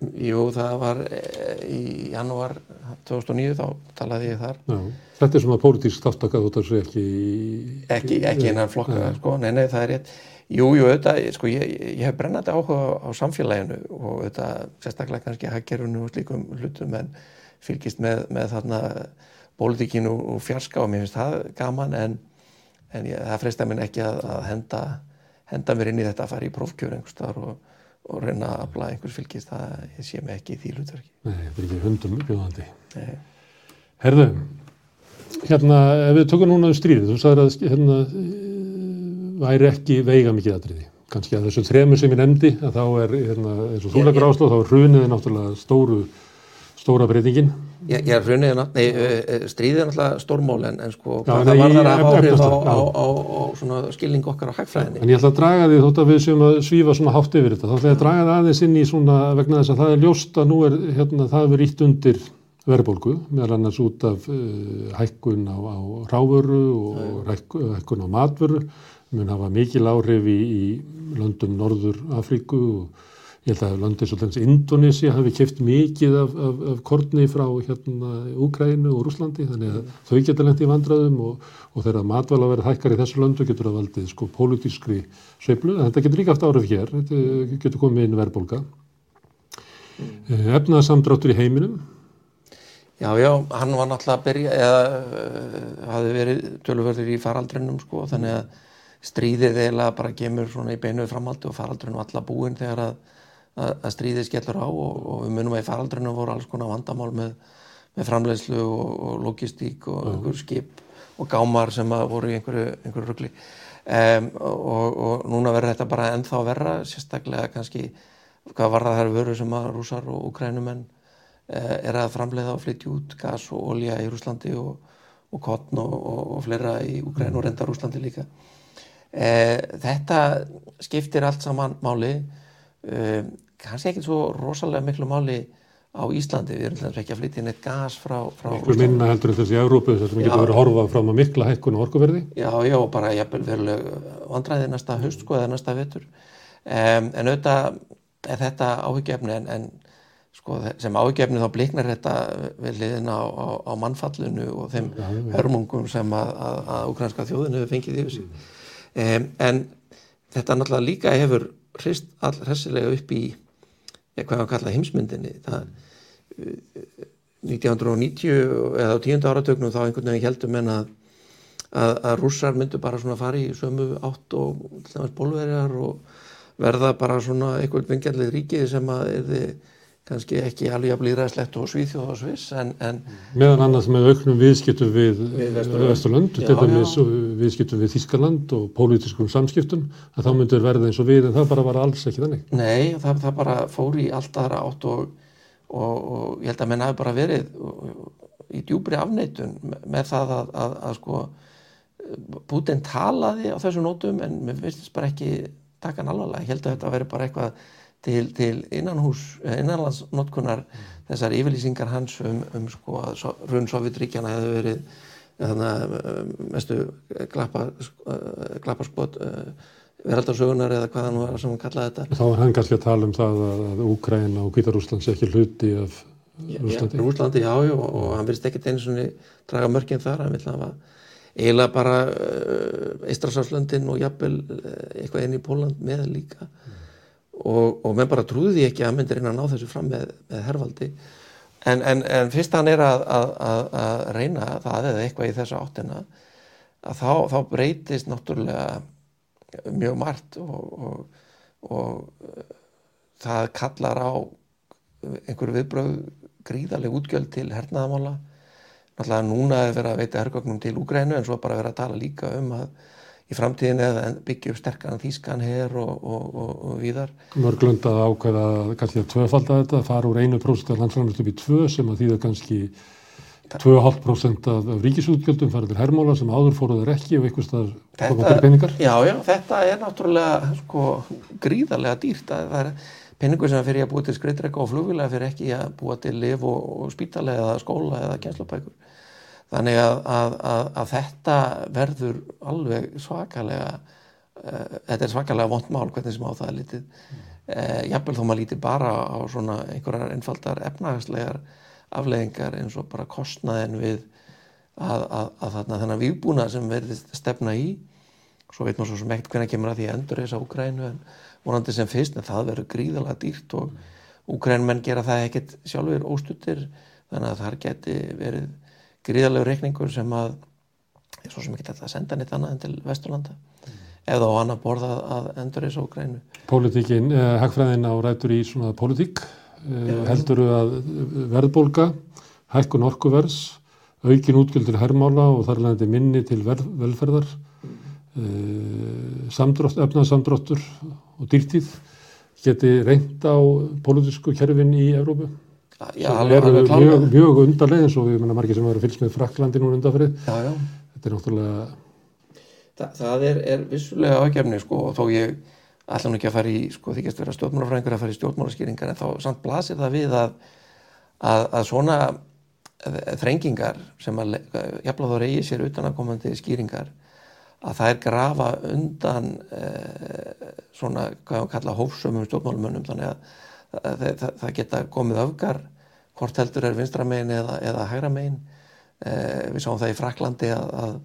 Jú, það var eh, í janúar 2009 þá talaði ég þar. Já. Þetta er svona pólitísk þáttakað þú þessu ekki í... ekki, ekki innan flokka, sko, nei, nei, það er rétt. Jú, jú, auðvitað, sko, ég, ég hef brennandi áhuga á samfélaginu og auðvitað, sérstaklega kannski hagkerfinu og slíkum hlutum en fylgist með, með þarna pólitíkinu og fjarska og mér finnst það gaman en, en ég, það freista minn ekki að, að henda, henda mér inn í þetta að fara í prófkjör einhvers staðar og, og reyna að afla einhvers fylgist það, sé mig ekki í því hlutverki Nei, þetta er ekki hundum. Nei. Herðu, hérna, ef við tökum núna um stríðið, þú sagðir að hérna, væri ekki veiga mikið atriði. Kanski að þessu þremu sem ég nefndi, að þá er, hérna, eins og þú leggur áslóð, þá er hrunið náttúrulega stóru, stóra breytingin. Ég, er hrunið, nátt- nei, eh, eh, stríðið er náttúrulega stórmál en, en sko, Já, það var þar að hafa áhrif á, á, á, á, svona skilning okkar á hagfræðinni. En ég ætla að draga því þótt að við séum að svífa svona hátt yfir þetta. Þá ætla ég að draga það aðeins inn í svona vegna þess að það er ljóst að nú er, hérna, það hefur ítt undir verðbólgu, meðal annars út af uh, hækkun á, á ráfuru og hækkun, hækkun á matvöru. Mun hafa mikil áhrif í, í löndum Norður Afríku og ég held að löndið svo þess Indonesia hafi keft mikið af, af, af korni frá hérna Úgrænu og Rúslandi þannig að þau geta lent í vandraðum og, og þegar matvæla verið hækkar í þessu löndu getur það valdið sko pólitískri sveiflu en þetta getur líka haft árið hér, þetta getur komið inn verðbólga. Mm. Efnaðsamdráttur í heiminum, Já, já, hann var náttúrulega að byrja eða uh, hafði verið tölverður í faraldrinum sko, þannig að stríðið eiginlega bara gemur svona í beinu framhaldi og faraldrinu alla búin þegar að, að, stríðið skellur á og, og við munum að í faraldrinu voru alls konar vandamál með, með framleiðslu og, og logistík og einhver skip og gámar sem voru í einhverju, einhverju rugli. Um, og, og núna verður þetta bara ennþá verra, sérstaklega kannski hvað var það þær vöru sem að rúsar og ukrænumenn eh, er að framleiða og flytja út gas og olja í Rúslandi og, og kottn og, fleira í Ukræn og reynda Rúslandi líka. Eh, þetta skiptir allt saman máli, eh, kannski ekki svo rosalega miklu máli á Íslandi, við erum dæmis ekki að flytja inn eitt gas frá, frá miklu minna heldur en þessi Európu þar sem við getum verið að horfa fram að mikla hækkun og orkuverði. Já, já, bara jafnvel veruleg vandræði næsta haust sko eða næsta vetur. Um, en auðvitað er þetta áhyggjefni en, en sko, sem ágefni þá bliknar þetta við liðin á, á, á mannfallinu og þeim Já, já. hörmungum sem að, að, að ukrainska þjóðinu hefur fengið yfir sig um, en þetta náttúrulega líka hefur hrist all hressilega upp í ja, hvað við kalla heimsmyndinni. Það uh, 1990 eða á tíunda áratögnum þá einhvern veginn heldum en að, að, að rússar myndu bara svona fara í sömu átt og bólverjar og verða bara svona einhvern vingjarlið ríkið sem að er kannski ekki alveg að blíðræðslegt og svíþjóð og sviss en, en Meðan annars með auknum viðskiptum við Við Vesturlönd. Vesturlönd, Já, til dæmis viðskiptum við Þískaland og pólitískum samskiptum, að þá myndur verða eins og við, en það bara var alls ekki þannig. Nei, það, það bara fór í allt aðra átt og, og, og ég held að menn hafi bara verið í djúbri afneitun með, það að, að, að sko Putin talaði á þessum nótum en mér finnst bara ekki taka hann alvarlega. Ég held að þetta veri bara eitthvað til, til innanhús, innanlandsnotkunar þessar yfirlýsingar hans um, um sko að so, runn Sovjetríkjana hefði verið þannig að mestu glappa, eh, glappaskot veraldarsögunar eða hvað hann var sem hann kallaði þetta. Þá var hann kannski að tala um það að, Úkraina og Hvítarúsland sé ekki hluti af Rúslandi. Já, Rúslandi, já, já, og hann virðist ekkert einu svona draga mörgin þar, hann vil hafa eiginlega bara uh, Eistrasáslöndin og jafnvel uh, eitthvað inn í Póland með líka og, og menn bara trúði því ekki að hann myndi reyna að ná þessu fram með, með hervaldi. En, en, en fyrst hann er að, að, að, að reyna það eða eitthvað í þessu áttina að þá, þá breytist náttúrulega mjög margt og, og, og uh, það kallar á einhver viðbröð gríðarleg útgjöld til hernaðamála náttúrulega núna er verið að veita hergögnum til Úgrænu en svo bara verið að tala líka um að í framtíðin eða byggja upp sterkan þýskan her og, og, og, og víðar Mörglönd að ákveða kannski að tvöfalda þetta, fara úr 1% af landsframlust upp í 2 sem að þýða kannski 2,5% af, ríkisútgjöldum fara til hermála sem áður fóruður ekki og einhvers staðar koma fyrir peningar. já, já, þetta er náttúrulega sko, gríðarlega dýrt að það er peningur sem fyrir að búa til skreitreka og flugvila fyrir ekki að búa til liv og, spítala eða skóla eða kjenslupækur þannig að, að, að, að þetta verður alveg svakalega uh, þetta er svakalega vond mál hvernig sem á það er litið. Uh, jafnvel þó maður lítið bara á svona einhverjar einfaldar efnahagslegar afleðingar eins og bara kostnaðin við að, þarna þennan výbúna sem verðist stefna í. Svo veit maður svo ekkert hvernig kemur að því endur þess að Úkrænu en vonandi sem fyrst en það verður gríðalega dýrt og Úkrænmenn gera það ekkert sjálfur óstuttir þannig að þar geti verið gríðalegu reikningur sem að er svo sem ekki þetta að senda neitt annað en til Vesturlanda eða á annar borða að endur þess að Úkrænu Pólitíkin, eh, hagfræðin á rætur í svona pólitík, eh, heldur að verðbólga, hækkun orkuverðs, aukin útgjöld til hermála og þar leðandi minni til verð, velferðar, eh, samdrátt, efnaðsamdráttur og dýrtíð geti reynt á pólitísku kerfin í Evrópu. Já, alveg, alveg mjög, klálega mjög undarlega eins og við menna margir sem eru fylgst með Fraklandi núna undarferið. Já, já Þetta er náttúrulega, Þa, það er, er vissulega ágefni sko og þó ég ætla nú ekki að fara í sko þykjast vera stjórnmálafræðingur að fara í stjórnmálaskýringar en þá samt blasir það við að að, að svona þrengingar sem að jafnlega þá reyði sér utanakomandi skýringar að það er grafa undan eh, svona hvað við kalla hófsömmum stjórnmálumönnum þannig að það, það, geta komið öfgar hvort heldur er vinstra megin eða, eða hægra megin. Eh, við sáum það í Fraklandi að, að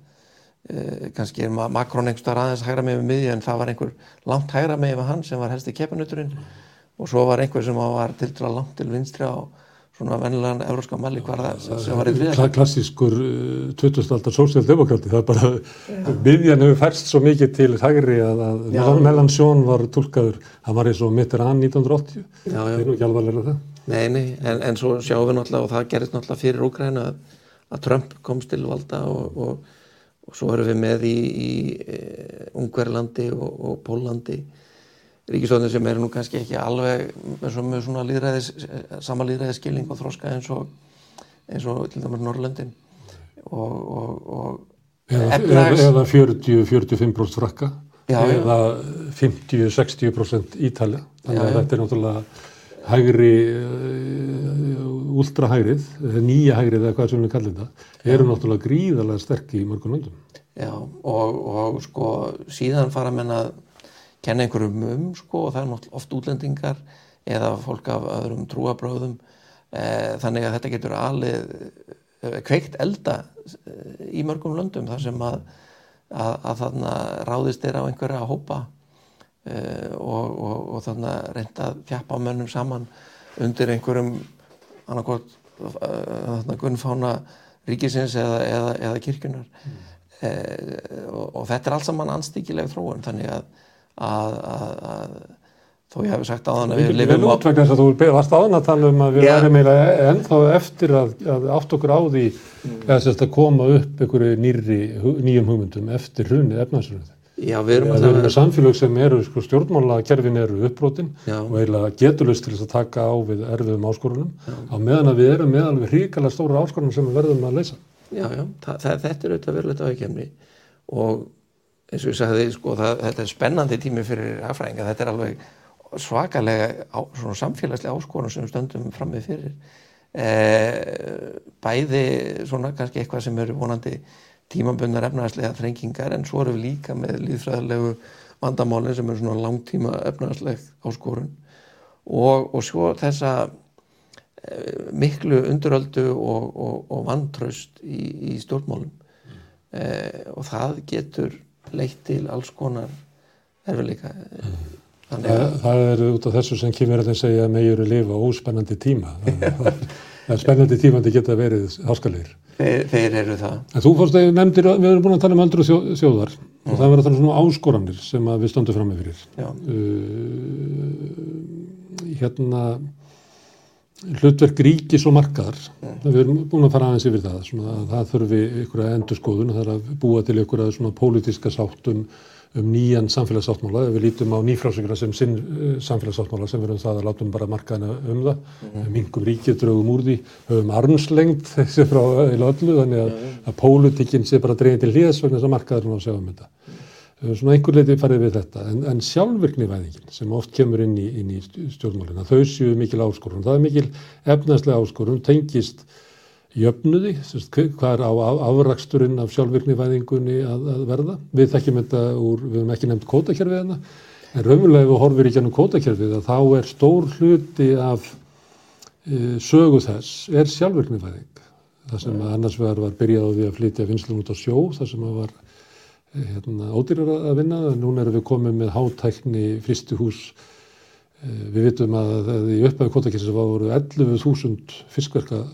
Uh, kannski er Ma- Macron einhverstaðar aðeins hægra með við miðju en það var einhver langt hægra með við hann sem var helsti kepanuturinn og svo var einhver sem var til dæla langt til vinstri á svona vennilegan euróska mæli hvar það sem var í þriða klassískur uh, 20. aldar sósíaldemokrati. Það er bara, miðjan hefur færst svo mikið til hægri að, að Já. Melanchon var tólkaður, hann var eins og Mitterrand 1980. Já, já. Það er nú ekki alvarlega það. Nei, nei, en, en svo sjáum við náttúrulega og það gerist náttúrulega fyrir Úkræna að, að Trump komst til valda og, og, og svo erum við með í, í e, Ungverlandi og, og Pólandi ríkistofnir sem eru nú kannski ekki alveg með svona, svona líðræðis, sama líðræðiskilning og þroska eins og eins og til dæmis Norrlöndin og, og, og Eða, efnahags- eða 40-45% frakka, Já, eða 50-60% ítalja. Þannig Já, að já. þetta er náttúrulega hægri, uh, ultrahægrið, eða nýja hægrið eða hvað sem við kallum það, eru náttúrulega gríðarlega sterk í mörgum löndum. Já, og, og sko síðan fara menn að kenna einhverjum um sko og það er náttúrulega oft útlendingar eða fólk af öðrum trúabröðum e, þannig að þetta getur alveg kveikt elda í mörgum löndum þar sem að, að, að þarna ráðist er á einhverja hópa e, og, og, og þarna reynda að þjappa mönnum saman undir einhverjum annarkort þarna gunnfána ríkisins eða, eða, eða kirkjunar mm. e, og, og þetta er alls saman anstíkileg þróun þannig að, að, að þó ég hef sagt á þann að við lifum á... Við erum út þú varst áðan að tala um að við erum eiginlega ennþá eftir að, að átt okkur á því mm. að koma upp einhverju nýri, nýjum hugmyndum eftir hrunni efnarsröðu. Já, við erum að... Við erum með samfélag sem eru, sko, stjórnmálakerfin eru uppbrotin og eiginlega geturlust til þess að taka á við erfiðum áskorunum já. á meðan að við erum með alveg hríkala stóra áskorunum sem við verðum að leysa. Já, já, það, þetta er auðvitað verðilegt og eins og ég sagði, sko, það, þetta er spennandi tími fyrir aðfræðinga, þetta er alveg svakalega á, samfélagslega áskorun sem stöndum fram með fyrir. E, bæði svona kannski eitthvað sem eru vonandi tímabundar efnaðarslega þrengingar en svo eru við líka með líðfræðilegu vandamálinn sem eru svona langtíma efnaðarsleg áskorun. Og, og svo þessa e, miklu unduröldu og, og, og vantraust í, í stjórnmálum. Mm. e, og það getur leitt til alls konar erfiðleika mm. Það, það er út af þessu sem kemur að segja að megjur að lifa óspennandi tíma. Það, er spennandi tíma til geta verið háskalegir. Þeir, þeir eru það. En þú fórst að nefndir, við erum búin að tala um aldru þjó, þjóðar mm. og það verður að um svona áskoranir sem við stöndum fram með fyrir. Uh, hérna hlutverk ríkis og markaðar. Mm. Við erum búin að fara aðeins yfir það. Svona, það þurfi ykkur að endur skoðun, það er að búa til ykkur að svona pólitíska sáttum um nýjan samfélagsáttmála, ef við lítum á nýfrásökuna sem sinn uh, samfélagsáttmála sem við erum það að látum bara markaðina um það, mm -hmm. mingum ríkið, draugum úr því, höfum armslengt <laughs> þessi frá öllu, þannig að, mm -hmm. að pólitikinn sé bara dreygin til hliðs vegna þess að markaðurinn á að segja um þetta. Mm -hmm. Svona einhver leiti farið við þetta, en, en sjálfvirknivæðingin sem oft kemur inn í, inn í stjórnmálina, þau séu mikil áskorun, það er mikil efnaðslega áskorun, tengist jöfnuði, hvað er á afraksturinn af sjálfvirknivæðingunni að, að verða. Við þekkjum þetta úr, við hefum ekki nefnt kótakerfið hérna, en raunverulega ef við horfum í gennum kótakerfið að þá er stór hluti af e, sögu þess er sjálfvirknivæðing. Það sem annars vegar var byrjað á því að flytja vinslun út á sjó, það sem var hérna, ódýrar að vinna, en núna erum við komið með hátækni fristuhús. E, við vitum að í upphæðu kótakerfið voru 11.000 fiskverka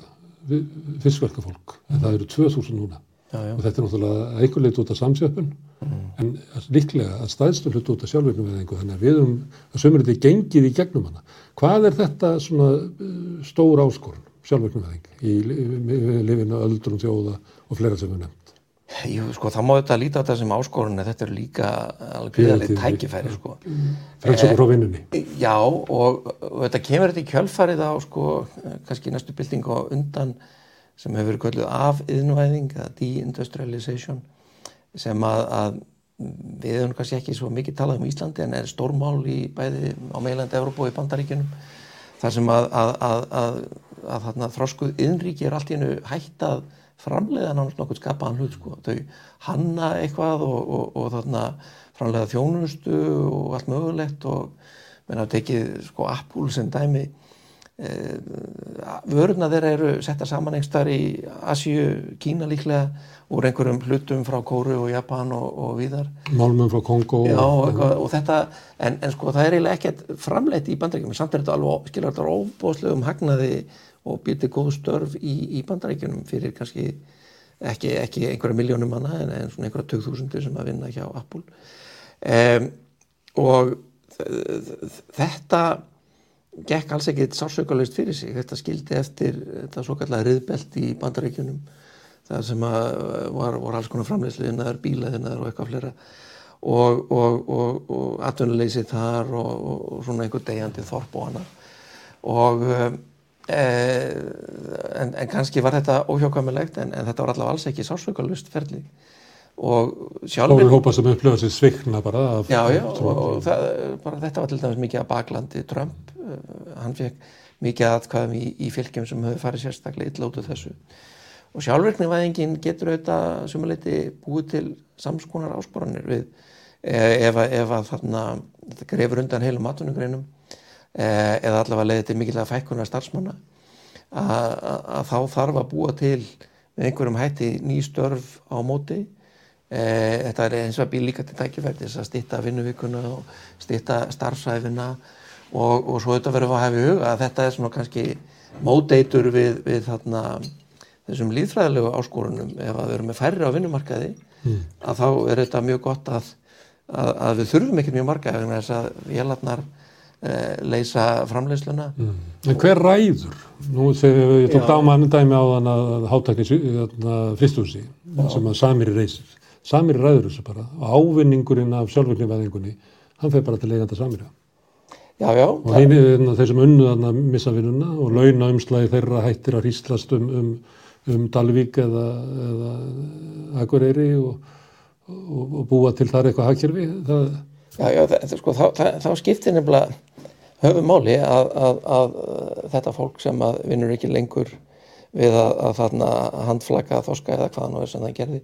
fiskverkafólk, en það eru 2000 núna já, já. og þetta er náttúrulega einhver leit út af samsjöfun mm. en líklega að staðstur hlut út af sjálfveiknuveðingu þannig að við um að sömur þetta gengið í gegnum hana. Hvað er þetta svona uh, stór áskorun sjálfveiknuveðing í lifinu öldrum þjóða og fleira sem við nefnd? Jú, sko, það má þetta líta á þetta sem áskorun þetta eru líka alveg gríðarlega tækifæri, sko. Frelsöku frá vinnunni. E, já, og, og þetta kemur þetta í kjölfarið á, sko, kannski næstu bylting og undan sem hefur verið kölluð af yðnvæðing, eða deindustrialization, sem að, að við hefum kannski ekki svo mikið talað um Íslandi en er stórmál í bæði á meilandi Európa og í Bandaríkunum, þar sem að, að, að þarna þróskuð yðnríki er allt í hennu hægt að framleiða náttúrulega nokkur skapaðan hlut sko. þau hanna eitthvað og, og, og þarna framleiða þjónustu og allt mögulegt og menn að tekið sko Apple sem dæmi e, vöruna þeirra eru setta saman einstar í Asju, Kína líklega úr einhverjum hlutum frá Kóru og Japan og, og viðar Málmum frá Kongo Já, eitthvað, og þetta, en, en sko það er eiginlega ekkert framleitt í bandrækjum, samt er þetta alveg þetta óbóðslegum hagnaði og býtti góð störf í, í bandarækjunum fyrir kannski ekki, ekki einhverja miljónum manna en, en svona einhverja tögþúsundir sem að vinna hjá Apple. Um, og þetta gekk alls ekkit sársökulegst fyrir sig. Þetta skildi eftir þetta svo kallega riðbelt í bandarækjunum það sem var, var alls konar framleysliðinnar, bílaðinnar og eitthvað flera og, og, og, og atvinnuleysið þar og svona einhver degjandi þorp og annað. Og um, en, en kannski var þetta óhjókvæmilegt en, en þetta var allavega alls ekki sásveikalust ferli. Og sjálfur hópa sem upplöða sér svikna bara Já, já, og, og það, bara þetta var til dæmis mikið að baklandi Trump. Uh, hann fekk mikið aðkvæðum í, í fylgjum sem höfðu farið sérstaklega illa út af þessu. Og sjálfvirknivæðingin getur auðvitað sumuleiti búið til samskonar ásporanir við ef, ef að þarna þetta grefur undan heilum atvinnugreinum. eh, eða allavega leiði til mikilvæga fækkunar starfsmanna að, þá þarf að búa til með einhverjum hætti ný störf á móti eh, þetta er eins og að býr líka til tækifæri þess að stýtta vinnuvíkuna og stýtta starfsæfina og, og svo auðvitað verðum við að hafa í huga að þetta er svona kannski móteitur við, við þarna þessum líðfræðilegu áskorunum ef að við erum með færri á vinnumarkaði mm. að þá er þetta mjög gott að, að, að við þurfum ekkert mjög marga ef þess að vélarnar eh, leysa framleysluna mm. En hver ræður? Nú þegar ég tók dáman dæmi á þann að hátækni fyrstúsi sem að Samir reysir Samir ræður þessu bara. Ávinningurinn af sjálfveiknivæðingunni hann fer bara til eiganda Samira. Já, já. Og heim, þeir sem unnu þarna missa vinnuna og launa umslagi þeirra hættir að hýstlast um, um um Dalvík eða, eða Akureyri og, og, og búa til þar eitthvað hagkerfi. Það... Já, já, það, sko, þá, það, þá skiptir nefnilega höfum máli að, að, að þetta fólk sem vinnur ekki lengur við að, að þarna handflaka þoska eða hvaða náður sem það gerði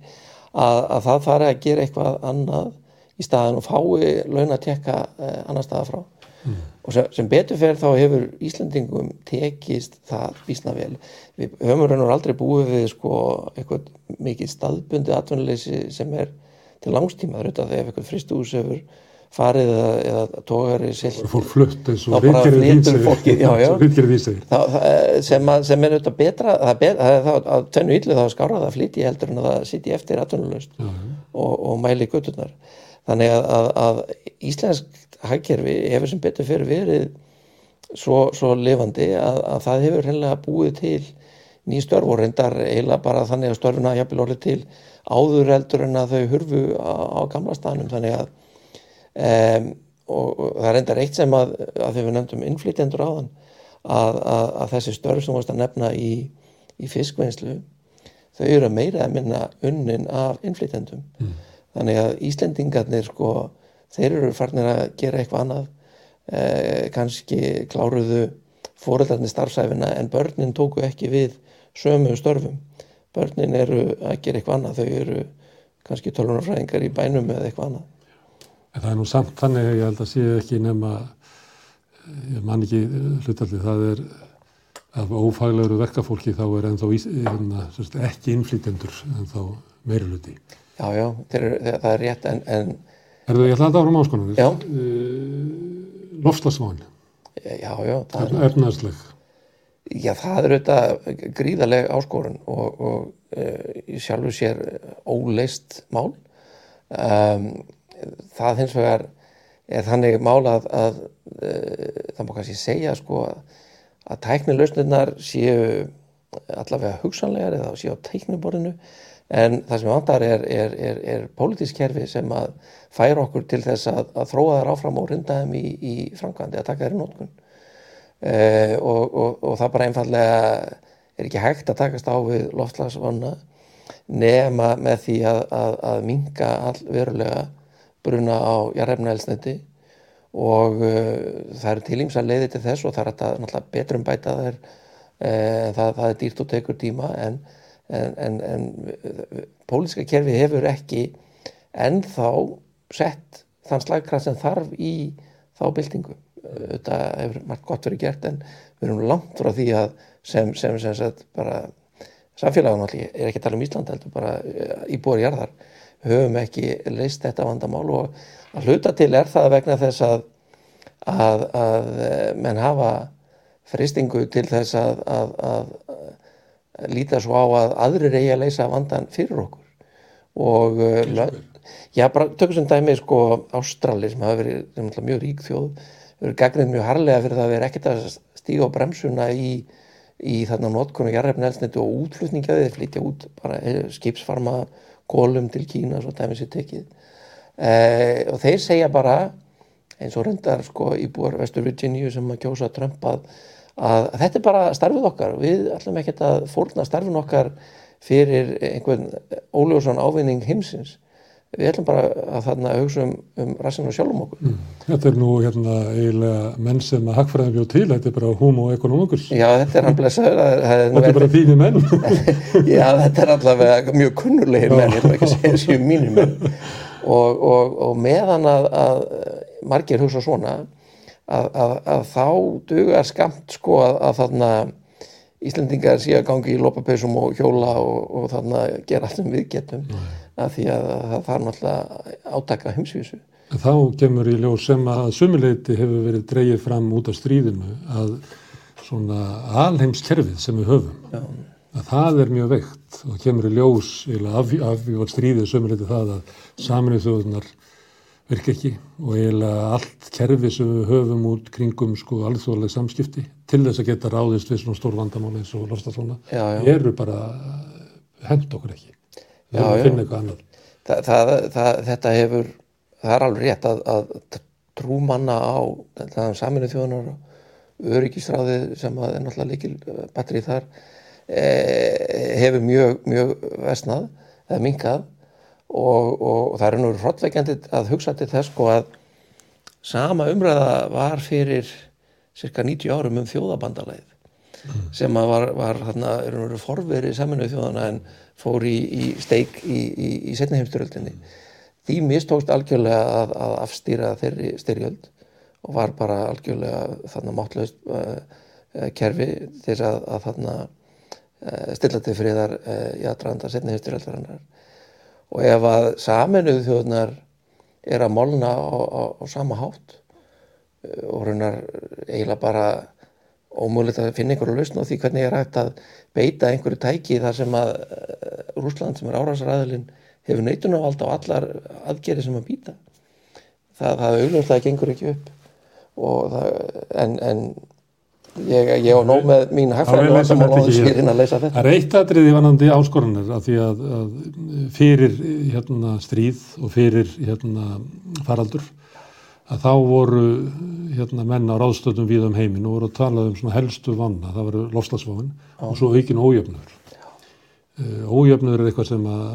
að það fari að gera eitthvað annað í staðin og fái laun að tekka eh, annar staða frá mm. og sem, sem betur fyrir þá hefur Íslandingum tekist það bísna vel við höfum raun og aldrei búið við sko eitthvað mikið staðbundi atvinnuleysi sem er til langstíma þetta þegar eitthvað fristús hefur farið eða, eða tógari og fór flutt eins og viðgerðið í sig sem, er auðvitað betra það betra, það að tönnu yllu þá skára það flíti heldur en að það sitji eftir atvinnulegst og, og mæli göttunar þannig að, að, að íslensk hagkerfi hefur sem betur fyrir verið svo, svo lifandi að, að það hefur hennilega búið til ný störf og reyndar eiginlega bara þannig að störfuna hefur orðið til áður eldur en að þau hurfu á, á gamla stanum þannig að um, og, og það reyndar eitt sem að, að við nefndum innflytjendur á þann að, að þessi störf sem varst að nefna í, í fiskvinnslu þau eru meira að minna unnin af innflytjendum. Mm. þannig að Íslendingarnir sko þeir eru farnir að gera eitthvað annað. Eh, kannski kláruðu fóröldarnir starfsæfina en börnin tóku ekki við sömu störfum. Börnin eru að gera eitthvað annað þau eru kannski tölunarfræðingar í bænum eða eitthvað annað en Það er nú samt þannig að ég held að sé ekki nema ég man ekki hlutallið það er af ófaglegur verkafólki þá er ennþá hérna, ekki innflýtendur en þá meiruluti Já, já, er, það er rétt en, en Erðu ég ætla að það áfram áskonum. Já. Uh, Lofslagsván Já, já Ernaðsleg Já, það er auðvitað gríðarlega áskorun og, og uh, sjálfur sér óleist mál. Um, það hins vegar er þannig mál að, uh, það má kannski segja sko að tæknilausnirnar séu allavega hugsanlegar eða séu á tækniborðinu en það sem vandar er, er, er, er pólitísk kerfi sem að færa okkur til þess að, að þróa þær áfram og rinda þeim í, í framkvæmdi að taka þær í nótkun eh, og, og, og það bara einfallega er ekki hægt að takast á við loftslagsvanna nema með því að, að, að minga all verulega bruna á jarðefnaelsniti og uh, það eru tilýms að leiði til þess og það er alltaf betur um bæta þær uh, það, það er dýrt og tekur tíma en en, en, en pólíska kerfi hefur ekki ennþá sett þann slagkrafт sem þarf í þá byltingu. Þetta hefur margt gott verið gert en við erum langt frá því að sem, sem, sem sagt bara samfélagun allir, er ekki að tala um Ísland heldur bara eh, íbúar jarðar höfum ekki leist þetta vandamál og að hluta til er það vegna þess að að, að eh, menn hafa fristingu til þess að, að, að líta svo á að aðrir eigi að leysa vandan fyrir okkur. Og uh, já, bara tökum sem dæmi sko Ástrali sem hafa verið sem mjög rík þjóð verið gagnið mjög harlega fyrir það að vera ekkert að stíga á bremsuna í, í þarna notkonu jarðefni elsniti og útflutningaði þeir flytja út bara eh, skipsfarma gólum til Kína svo dæmi sér tekið. Eh, og þeir segja bara eins og reyndar sko íbúar Vestur Virginíu sem að kjósa að að þetta er bara starfið okkar. Við ætlum ekki að fórna starfin okkar fyrir einhvern óljósan ávinning heimsins við ætlum bara að þarna hugsa um, um rassinu sjálfum okkur. Mm. Þetta er nú hérna eiginlega menn sem að hagfræðin bjóð til, þetta er bara homo economicus Já, þetta er hann blessaður Þetta er bara þínir menn. <laughs> Já, þetta er allavega mjög kunnulegir menn ég ætlum ekki að segja þessu mínir menn. Og, og, og meðan að, að margir hugsa svona að, að, að þá dugar skamt sko að, að þarna Íslendingar sé að gangi í lópapeisum og hjóla og, og þarna gera allt sem við getum að því að það þarf náttúrulega átaka heimsvísu. Þá kemur í ljós sem að sumuleiti hefur verið dreyið fram út af stríðinu að svona alheimskerfið sem við höfum, Já. að það er mjög veikt og kemur í ljós af, af í stríðið sumuleiti það að saminuð þjóðunar virka ekki og eiginlega allt kerfi sem við höfum út kringum sko alþjóðlega samskipti til þess að geta ráðist við svona stór vandamál eins og já. eru bara hend okkur ekki. Já, að finna eitthvað annað. Þa, það, það, þetta hefur, það er alveg rétt að, að trú manna á saminu þjóðunar og öryggisráðið sem að er náttúrulega líkil batterið þar e, hefur mjög, mjög vesnað eða minkað og, og það er nú hrottveikjandi að hugsa til þess sko að sama umræða var fyrir cirka 90 árum um þjóðabandalæð sem að var, var þarna, er nú forveri saminuð þjóðana en fór í, í steik í, í, í setni heimstyrjöldinni. Því mistókst algjörlega að, að afstýra þeirri styrjöld og var bara algjörlega þarna máttlaust uh, uh, kerfi til að, að þarna uh, stilla til friðar uh, í aðdraðanda setni heimstyrjöldarinnar. Og ef að saminuð þjóðnar er að molna á, á, á sama hátt og raunar eiginlega bara ómögulegt að finna einhverju lausn á því hvernig er hægt að beita einhverju tæki þar sem að uh, Rúsland sem er árásaraðilinn hefur neitunavald á allar aðgeri sem að býta. Það, það augljóslega gengur ekki upp og það, en, en ég, ég á nóg með mín hagfræðinu og ekki hér. skýrin að leysa þetta. Það er eitt atriði vanandi áskoranir af því að, að fyrir hérna, stríð og fyrir hérna, faraldur að þá voru hérna, menn á ráðstöðum við um heiminn og voru að tala um helstu vanna, það voru lofslagsváin og svo aukin ójöfnur. Uh, ójöfnur er eitthvað sem að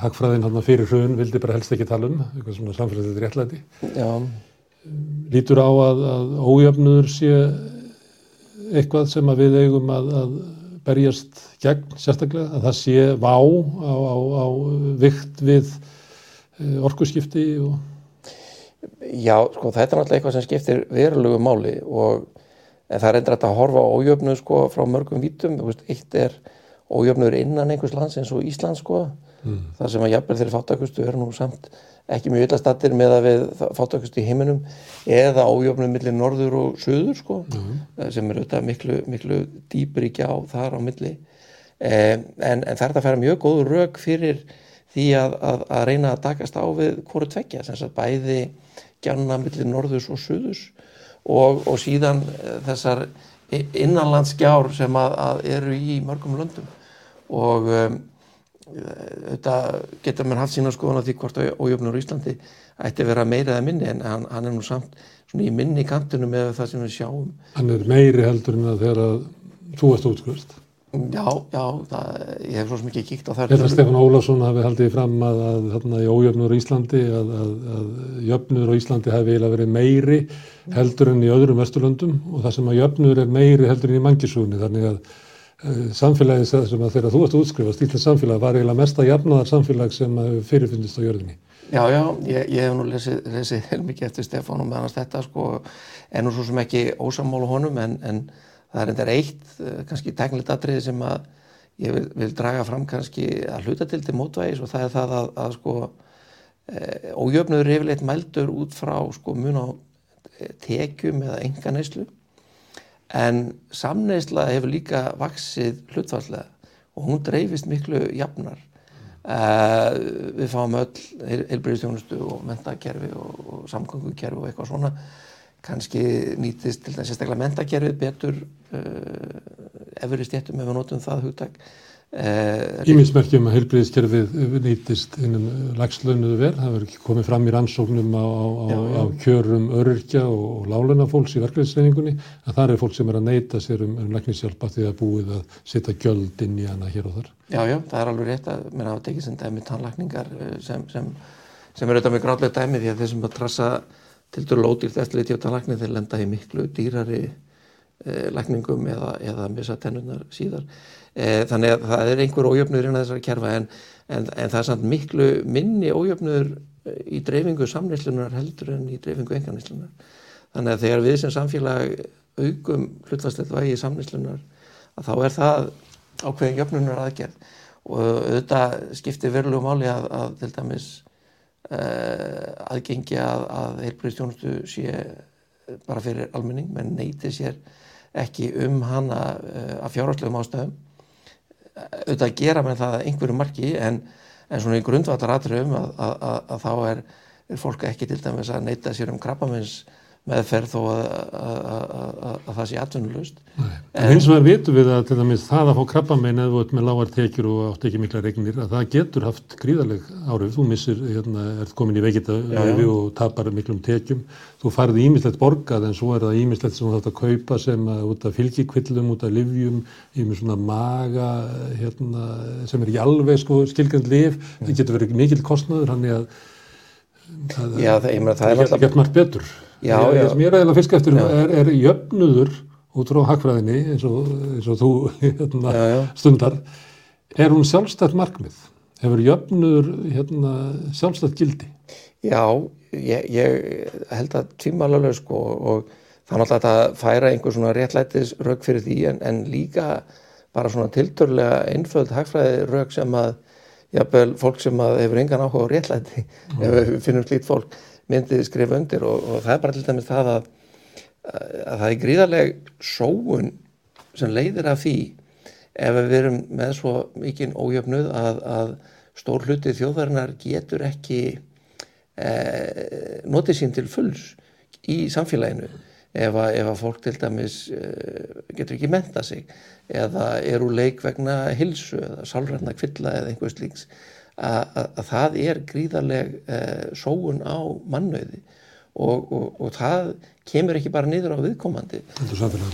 hagfræðin hérna, fyrir hrun vildi bara helst ekki tala um, eitthvað svona samfélagslega réttlæti. Já, Lítur á að, að ójöfnur sé eitthvað sem að við eigum að, að berjast gegn sérstaklega, að það sé vá á, á, á vikt við eh, orkuskipti og Já, sko þetta er náttúrulega eitthvað sem skiptir verulegu máli og en það er endur að horfa á ójöfnu sko frá mörgum vítum, eitt er ójöfnur innan einhvers lands eins og Ísland sko, mm. það sem að jafnvel þeirri fátakustu eru nú samt ekki mjög illa stattir með að við fátakustu í heiminum eða ójöfnum millir norður og söður sko, mm. sem er auðvitað miklu, miklu dýpur í gjá þar á milli eh, en, en það er að færa mjög góð rök fyrir því að, að, að reyna að takast á við hvort tvekja, sem sagt bæði gjanna millir norðurs og suðurs og, og síðan eh, þessar innanlandsgjár sem að, að eru í mörgum löndum og um, þetta getur mér haft sína skoðan á því hvort ójöfnur á Íslandi ætti að vera meira eða minni en hann, hann er nú samt svona í minni kantinu með það sem við sjáum hann er meiri heldur en að þegar að þú varst útskrift. Já, já, það, ég hef svo sem ekki kíkt á þær held að Stefán Ólafsson hafi haldið fram að, að þarna í ójöfnur á Íslandi að, að, að jöfnur á Íslandi hafi eiginlega verið meiri heldur en í öðrum vesturlöndum og það sem að jöfnur er meiri heldur en í mangisúni þannig að uh, samfélagið sem að þegar þú varst útskrifast, Íslands samfélag var eiginlega mesta jafnaðar samfélag sem að fyrirfindist á jörðinni. Já, já, ég, ég hef nú lesið, lesið <laughs> heilmikið eftir Stefán og meðan þetta sko, en nú svo sem ekki ósamála honum en, en það er endur eitt eh, kannski teknilegt atriði sem að ég vil, vil draga fram kannski að hluta til til mótvægis og það er það að, að sko e, ójöfnuður yfirleitt mældur út frá sko mun á eh, tekjum eða enga neyslu en samneysla hefur líka vaksið hlutfalslega og hún dreifist miklu jafnar. Uh, við fáum öll heilbyrðistjónustu og mentakerfi og, og samgöngukerfi og eitthvað svona kannski nýtist til þess sérstaklega mentakerfið betur uh, efri stjættum ef við notum það hugtak Íminsmerkjum að heilbriðiskerfið nýtist innum lagslaunuðu verð, það verður ekki komið fram í rannsóknum á, á, Já, já. á kjörum öryrkja og, og láluna fólks í verkefnisreiningunni, að það er fólk sem er að neyta sér um, um læknishjálp af því að búið að setja gjöld inn í hana hér og þar. Já, já, það er alveg rétt að mér hafa tekið sem dæmi tannlækningar eh, sem, sem, sem er auðvitað með gráðlega dæmi því að þeir sem að trassa til dæru lódýrt eftir litið á tannlækni þeir lenda í miklu dýrari eh, lækningum eða, eða missa tennunar síðar. Eh, þannig að það er einhver ójöfnur innan þessari kerfa en, en, en það er samt miklu minni ójöfnur í dreifingu samneyslunar heldur en í dreifingu enganislunar. þannig að þegar við sem samfélag aukum hlutfærsleitt vægi í samnýslunar að þá er það ákveðin jöfnunar aðgerð og auðvitað skiptir verulegu máli að, að til dæmis aðgengi að, að heilbreyðstjónustu sé bara fyrir almenning. Menn neyti sér ekki um hana uh, af fjárháslegum ástæðum. Auðvitað gera með það einhverju marki en, en svona í grundvallar atriðum að, að, að þá er, er fólk ekki til dæmis að neyta sér um krabbamins meðferð þó að, að það sé atvinnulust. En hins vegar vitum við að til dæmis það að fá eða með lágar tekjur og átt ekki mikla regnir að það getur haft gríðarleg árið. Þú missir, hérna, ert komin í veikita og tapar miklum tekjum. Þú farið ímislegt borgað en svo er það ímislegt sem þú þátt að kaupa sem að, út af fylgjikvillum, út af livjum, í mjög svona maga hérna, sem er ekki alveg sko, skilgjand liv. Það getur verið mikil kostnaður, hann er að það, Já, það, það er alltaf... Gert margt betur. Já, ég, já. Sem ég er eiginlega fisk eftir er, er jöfnuður út frá hagfræðinni eins og, eins og þú <laughs> hérna, já, stundar. Er hún sjálfstætt markmið? Hefur jöfnuður hérna, sjálfstætt gildi? Já, ég, ég held að tvímalega sko og það náttúrulega að færa einhver svona réttlætis rauk fyrir því en, en líka bara svona tilturlega einföld hagfræði rauk sem að jafnvel fólk sem að hefur engan áhuga á réttlæti mm. ef við finnum slít fólk myndið skrifa undir og, og það er bara til dæmis það að, að það er gríðarleg sóun sem leiðir af því ef við erum með svo mikinn ójöfnuð að, að stór hluti þjóðarinnar getur ekki e, notið sín til fulls í samfélaginu. Ef að, ef að fólk til dæmis e, getur ekki menta sig eða eru leik vegna hilsu eða sálrætna kvilla eða einhvers líks að það er gríðarleg eh, sóun á mannauði og, og, og það kemur ekki bara niður á viðkomandi.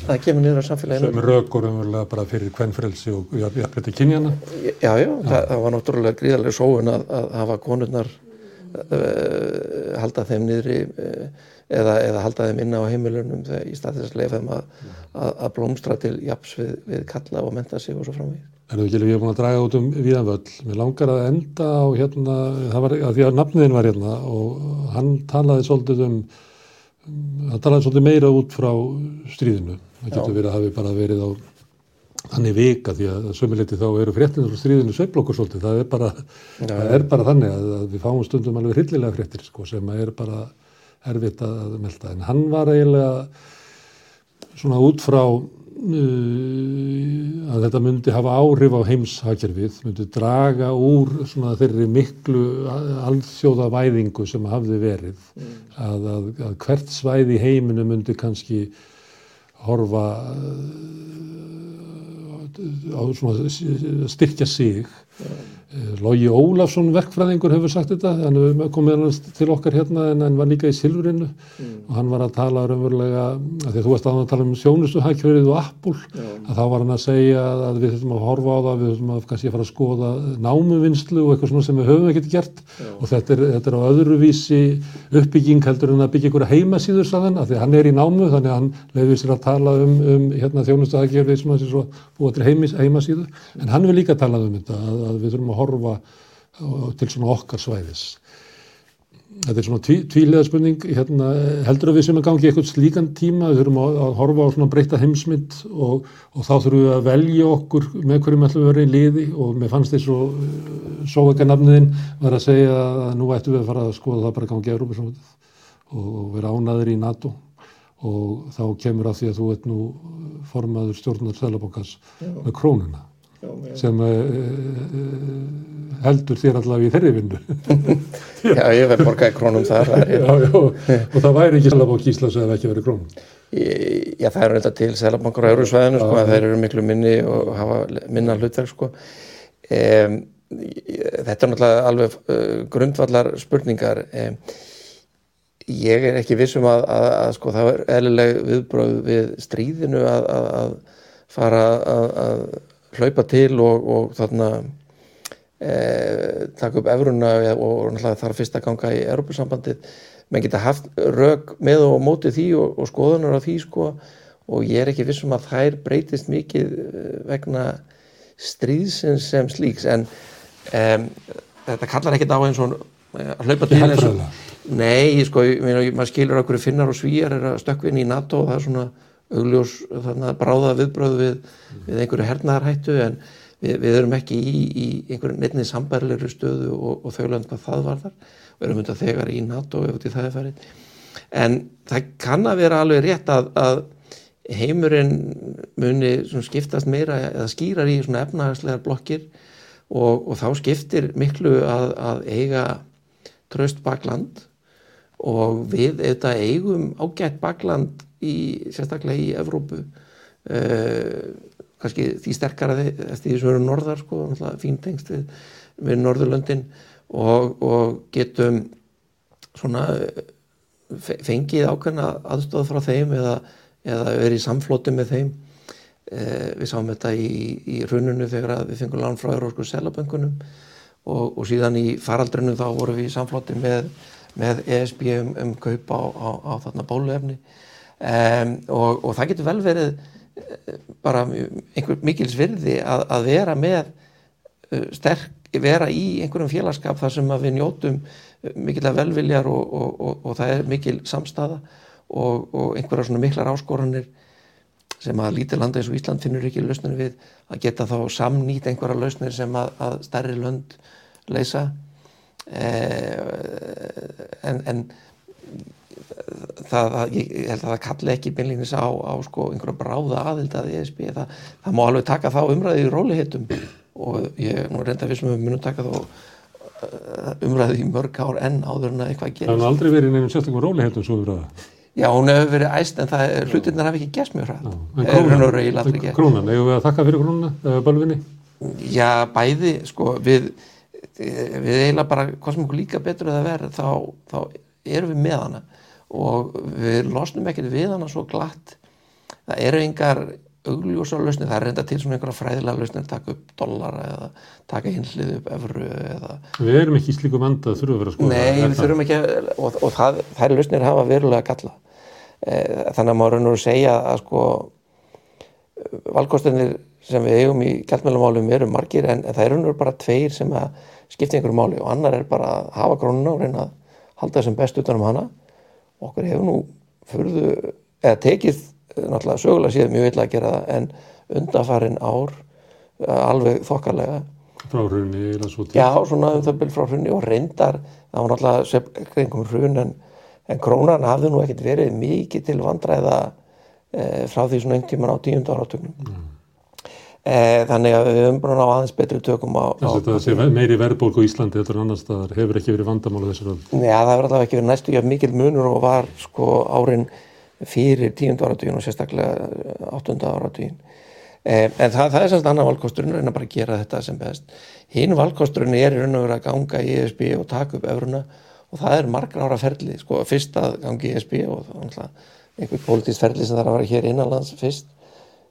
Það kemur niður á samfélaginu. Sem rökur umverulega bara fyrir kvennfrelsi og jafnveit kynjana já, já. Það, það var náttúrulega gríðarleg sóun að, að hafa konurnar uh, halda þeim niðri uh, eða, eða halda þeim inna á heimilunum í stað þess að lefa þeim að, að, að blómstra til japs við, við kalla og menta sig og svo framvegir Er það ekki ég hef búin að draga út um viðanvöld. Mér langar að enda á hérna, það var að því að nafniðin var hérna og hann talaði svolítið um, hann talaði svolítið meira út frá stríðinu. Það getur verið að hafi bara verið á þannig vika því að sömuleyti þá eru fréttinir frá stríðinu sveiflokkur svolítið. Það er bara, það er bara þannig að, að við fáum stundum alveg hryllilega fréttir sko sem er bara erfitt að melda. En hann var eiginlega svona út frá að þetta myndi hafa áhrif á heimshagkerfið, myndi draga úr svona þeirri miklu alþjóða væðingu sem hafði verið mm. að, að, að hvert svæði í heiminu myndi kannski horfa uh, á svona styrkja sig mm. Lógi Ólafsson verkfræðingur hefur sagt þetta, hann hefur komið til okkar hérna en hann var líka í Silfrinu mm. og hann var að tala raunverulega, að því þú varst að tala um sjónustuhækverið og appul, yeah. að þá var hann að segja að við þurfum að horfa á það, við þurfum að kannski að fara að skoða námuvinnslu og eitthvað svona sem við höfum ekkert gert yeah. og þetta er, þetta er á öðru vísi uppbygging heldur en að byggja einhverja heimasýður saðan, að því hann er í námu þannig að hann leiður sér að tala um, um hérna, þjónustuhækverið sem að svo búa til heimasýðu, en hann vil líka tala um þetta, að, að við þurfum að horfa til svona okkar svæðis. Þetta er svona tví, tvílega spurning, hérna, heldur að við sem er gangið eitthvað slíkan tíma, við þurfum að, að horfa á svona breyta heimsmynd og, og þá þurfum við að velja okkur með hverjum ætlum við að vera í liði og mér fannst þess að svo ekki nafniðinn var að segja að nú ættum við að fara að skoða það bara gangið Európa og vera ánaður í NATO og þá kemur að því að þú ert nú formaður stjórnar Sælabokas með krónuna sem uh, heldur þér allavega í þeirri vinnu. <laughs> Já, ég verð borgaði krónum þar. <laughs> Já, já, og það væri ekki Sælabank Íslands eða ekki verið krónum? Já, það eru þetta til Sælabankar á Eurósvæðinu sko, að þeir eru miklu minni og hafa minna hlutverk sko. um, Þetta er náttúrulega alveg uh, grundvallar spurningar. Um, ég er ekki vissum að, að, að sko, það er eðlileg viðbröð við stríðinu að, að fara að hlaupa til og, og þarna e, taka upp efruna og náttúrulega þarf fyrst að ganga í Europasambandið menn geta haft rauk með og mótið því og, og skoðunar á því sko. Og ég er ekki vissum að þær breytist mikið eh, vegna stríðsins sem slíks. En um, þetta kallar ekkit á eins og að hlaupa til eins og Nei, sko, maður skilur okkur finnar og svíjar er að stökkvinn í NATO og það er svona augljós bráða viðbröð við, við einhverju hernaðarhættu en við, við erum ekki í, í einhverju nefnið sambærleiru stöðu og, og þau lönd hvað það var þar og erum undan þegar í NATO ef það er farið. En það kann að vera alveg rétt að, að heimurinn muni skiptast meira eða skýrar í efnahagslegar blokkir og, og þá skiptir miklu að, að eiga tröst bakland og við auðvitað eigum ágætt bakland í, sérstaklega í Evrópu uh, kannski því sterkara því sem eru norðar sko, fín tengst við, við Norðurlöndin og, og getum svona fengið ákveðna aðstofað frá þeim eða, eða verið í samflóti með þeim. Uh, við sáum þetta í, í rununu þegar við fengum lán frá Eurósku selaböngunum og, og síðan í faraldrunum þá vorum við í samflóti með með ESB um, um kaup á, á, á þarna bóluefni um, og, og það getur vel verið eh, bara einhver mikils virði að, að vera með uh, sterk, vera í einhverjum félagskap þar sem við njótum uh, mikilvæg velviljar og, og, og það er mikil samstaða og einhverja svona miklar áskoranir sem að lítið landa eins og Ísland finnur ekki lausnir við að geta þá samnýtt einhverja lausnir sem að, að stærri lönd leysa. Eh, en, en það, ég held að það kalli ekki beinleginis á, á sko einhverja bráða aðild að ESB það, það má alveg taka þá umræði í rólihitum og ég nú reynda sem við munum taka þá eh, umræði í mörg ár enn áður en að eitthvað gerist. Það hefur aldrei verið nefnum sérstaklega rólihitum svo umræða? Já, hún hefur verið æst en það, hlutinnar hefur ekki gæst mjög hræð. Krónan, krónan, hefur við að þakka fyrir krónuna, bölvinni? Já, bæði, sko, við við eiginlega bara, hvað sem okkur líka betur að það verður, þá, þá erum við með hana og við losnum ekkert við hana svo glatt. Það eru engar augljósa lausnir, það er reynda til svona einhverja fræðilega lausnir að taka upp dollara eða taka hinlið upp efru eða Við erum ekki í slíku vanda, þurfum við að skoða Nei, við þurfum ekki að, og, og það, þær lausnir hafa verulega galla eh, þannig að maður raun og segja að sko valkostinir sem við eigum í gætmjölamálum eru margir en, en það eru bara tveir sem að skipta einhverju máli og annar er bara að hafa krónuna og reyna að halda þessum best utanum hana okkur hefur nú fyrðu, eða tekið náttúrulega sögulega síðan mjög illa að gera það en undafarin ár eh, alveg þokkarlega frá hrunni eða svo til. Já, svona um það byrj frá hrunni og reyndar það var náttúrulega kringum hrun en, en krónan hafði nú ekkert verið mikið til vandræða e, frá því svona einhvern tíman á tíund áratögnum mm. Eh, þannig að við höfum bara ná aðeins betri tökum á... Þess að það sé meiri verðbólk á Íslandi eftir annar staðar hefur ekki verið vandamála þessar öll? Já, það hefur allavega ekki verið næstu ekki mikil munur og var sko árin fyrir tíundu áratugin og sérstaklega áttunda áratugin. Eh, en það, það er semst annar valkosturinn en að bara gera þetta sem best. Hinn valkosturinn er í raun og verið að ganga í ESB og taka upp öfruna og það er margra ára ferli. Sko fyrst að gangi í ESB og einhver pólitísk ferli sem þarf að vera hér innanlands fyrst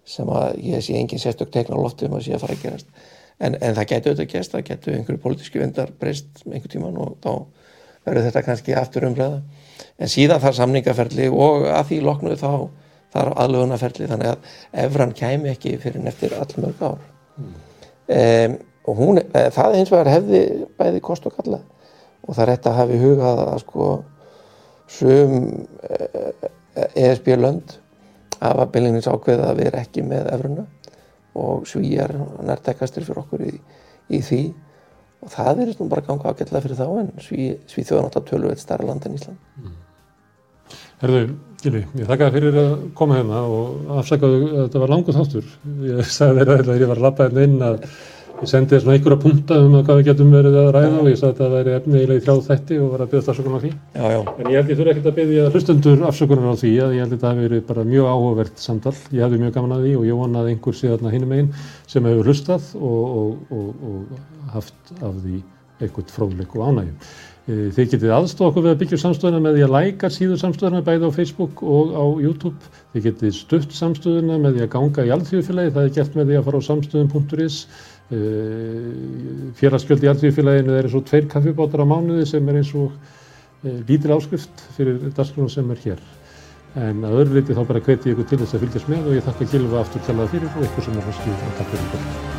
sem að ég sé engin sérstök tekna á loftum að sé að fara að gerast. En, en það getur auðvitað gæst, það getur einhverju pólitísku vendar breyst einhver tíman og þá verður þetta kannski aftur umræða. En síðan þar samningaferli og að því loknuð þá þar aðlugunaferli þannig að Evran kæmi ekki fyrir neftir allmörg ár. Mm. um, og hún, e, það eins og það hefði bæði kost og kalla og það er þetta að hafi hugað að sko sum ESB e, lönd hafa beilinins ákveða að vera ekki með efruna og svíjar nærtekastir fyrir okkur í, í því. Og það verður nú bara ganga ágætlega fyrir þá en sví, sví þjóðan átt að tölur eitt starra land en Ísland. Mm. Herðu, Gili, ég þakka fyrir að koma hérna og afsakaðu að þetta var langu þáttur. Ég sagði þeirra þegar ég var að lappa hérna inn að Ég sendi svona einhverja punta um að hvað við getum verið að ræða og ég sagði að það væri efni eiginlega í þrjáð þætti og var að byggja afsökunar á því. Já, já. En ég held ég þurfi ekkert að byggja hlustundur afsökunar á því að ég held þetta hafi verið bara mjög áhugavert samtal. Ég hefði mjög gaman að því og ég vona að einhver sé þarna hinnum einn sem hefur hlustað og, og, og, og haft af því eitthvað fróðleik og ánægjum. E, þið getið aðstofa okkur við að byggja samstöðuna með því að læka síður samstöðuna bæði á Facebook og á YouTube. Þið getið stutt samstöðuna með því að ganga í alþjóðfélagi. Það er gert með því að fara á samstöðun.is félagsgjöld í alltíðfélaginu er eins og tveir kaffibátar á mánuði sem er eins og eh, lítil áskrift fyrir dagskrunum sem er hér. En að öðru leiti þá bara hveti ég ykkur til þess að fylgjast með og ég þakka Gilva aftur kjallaða fyrir og ykkur sem er hans skil og takk fyrir.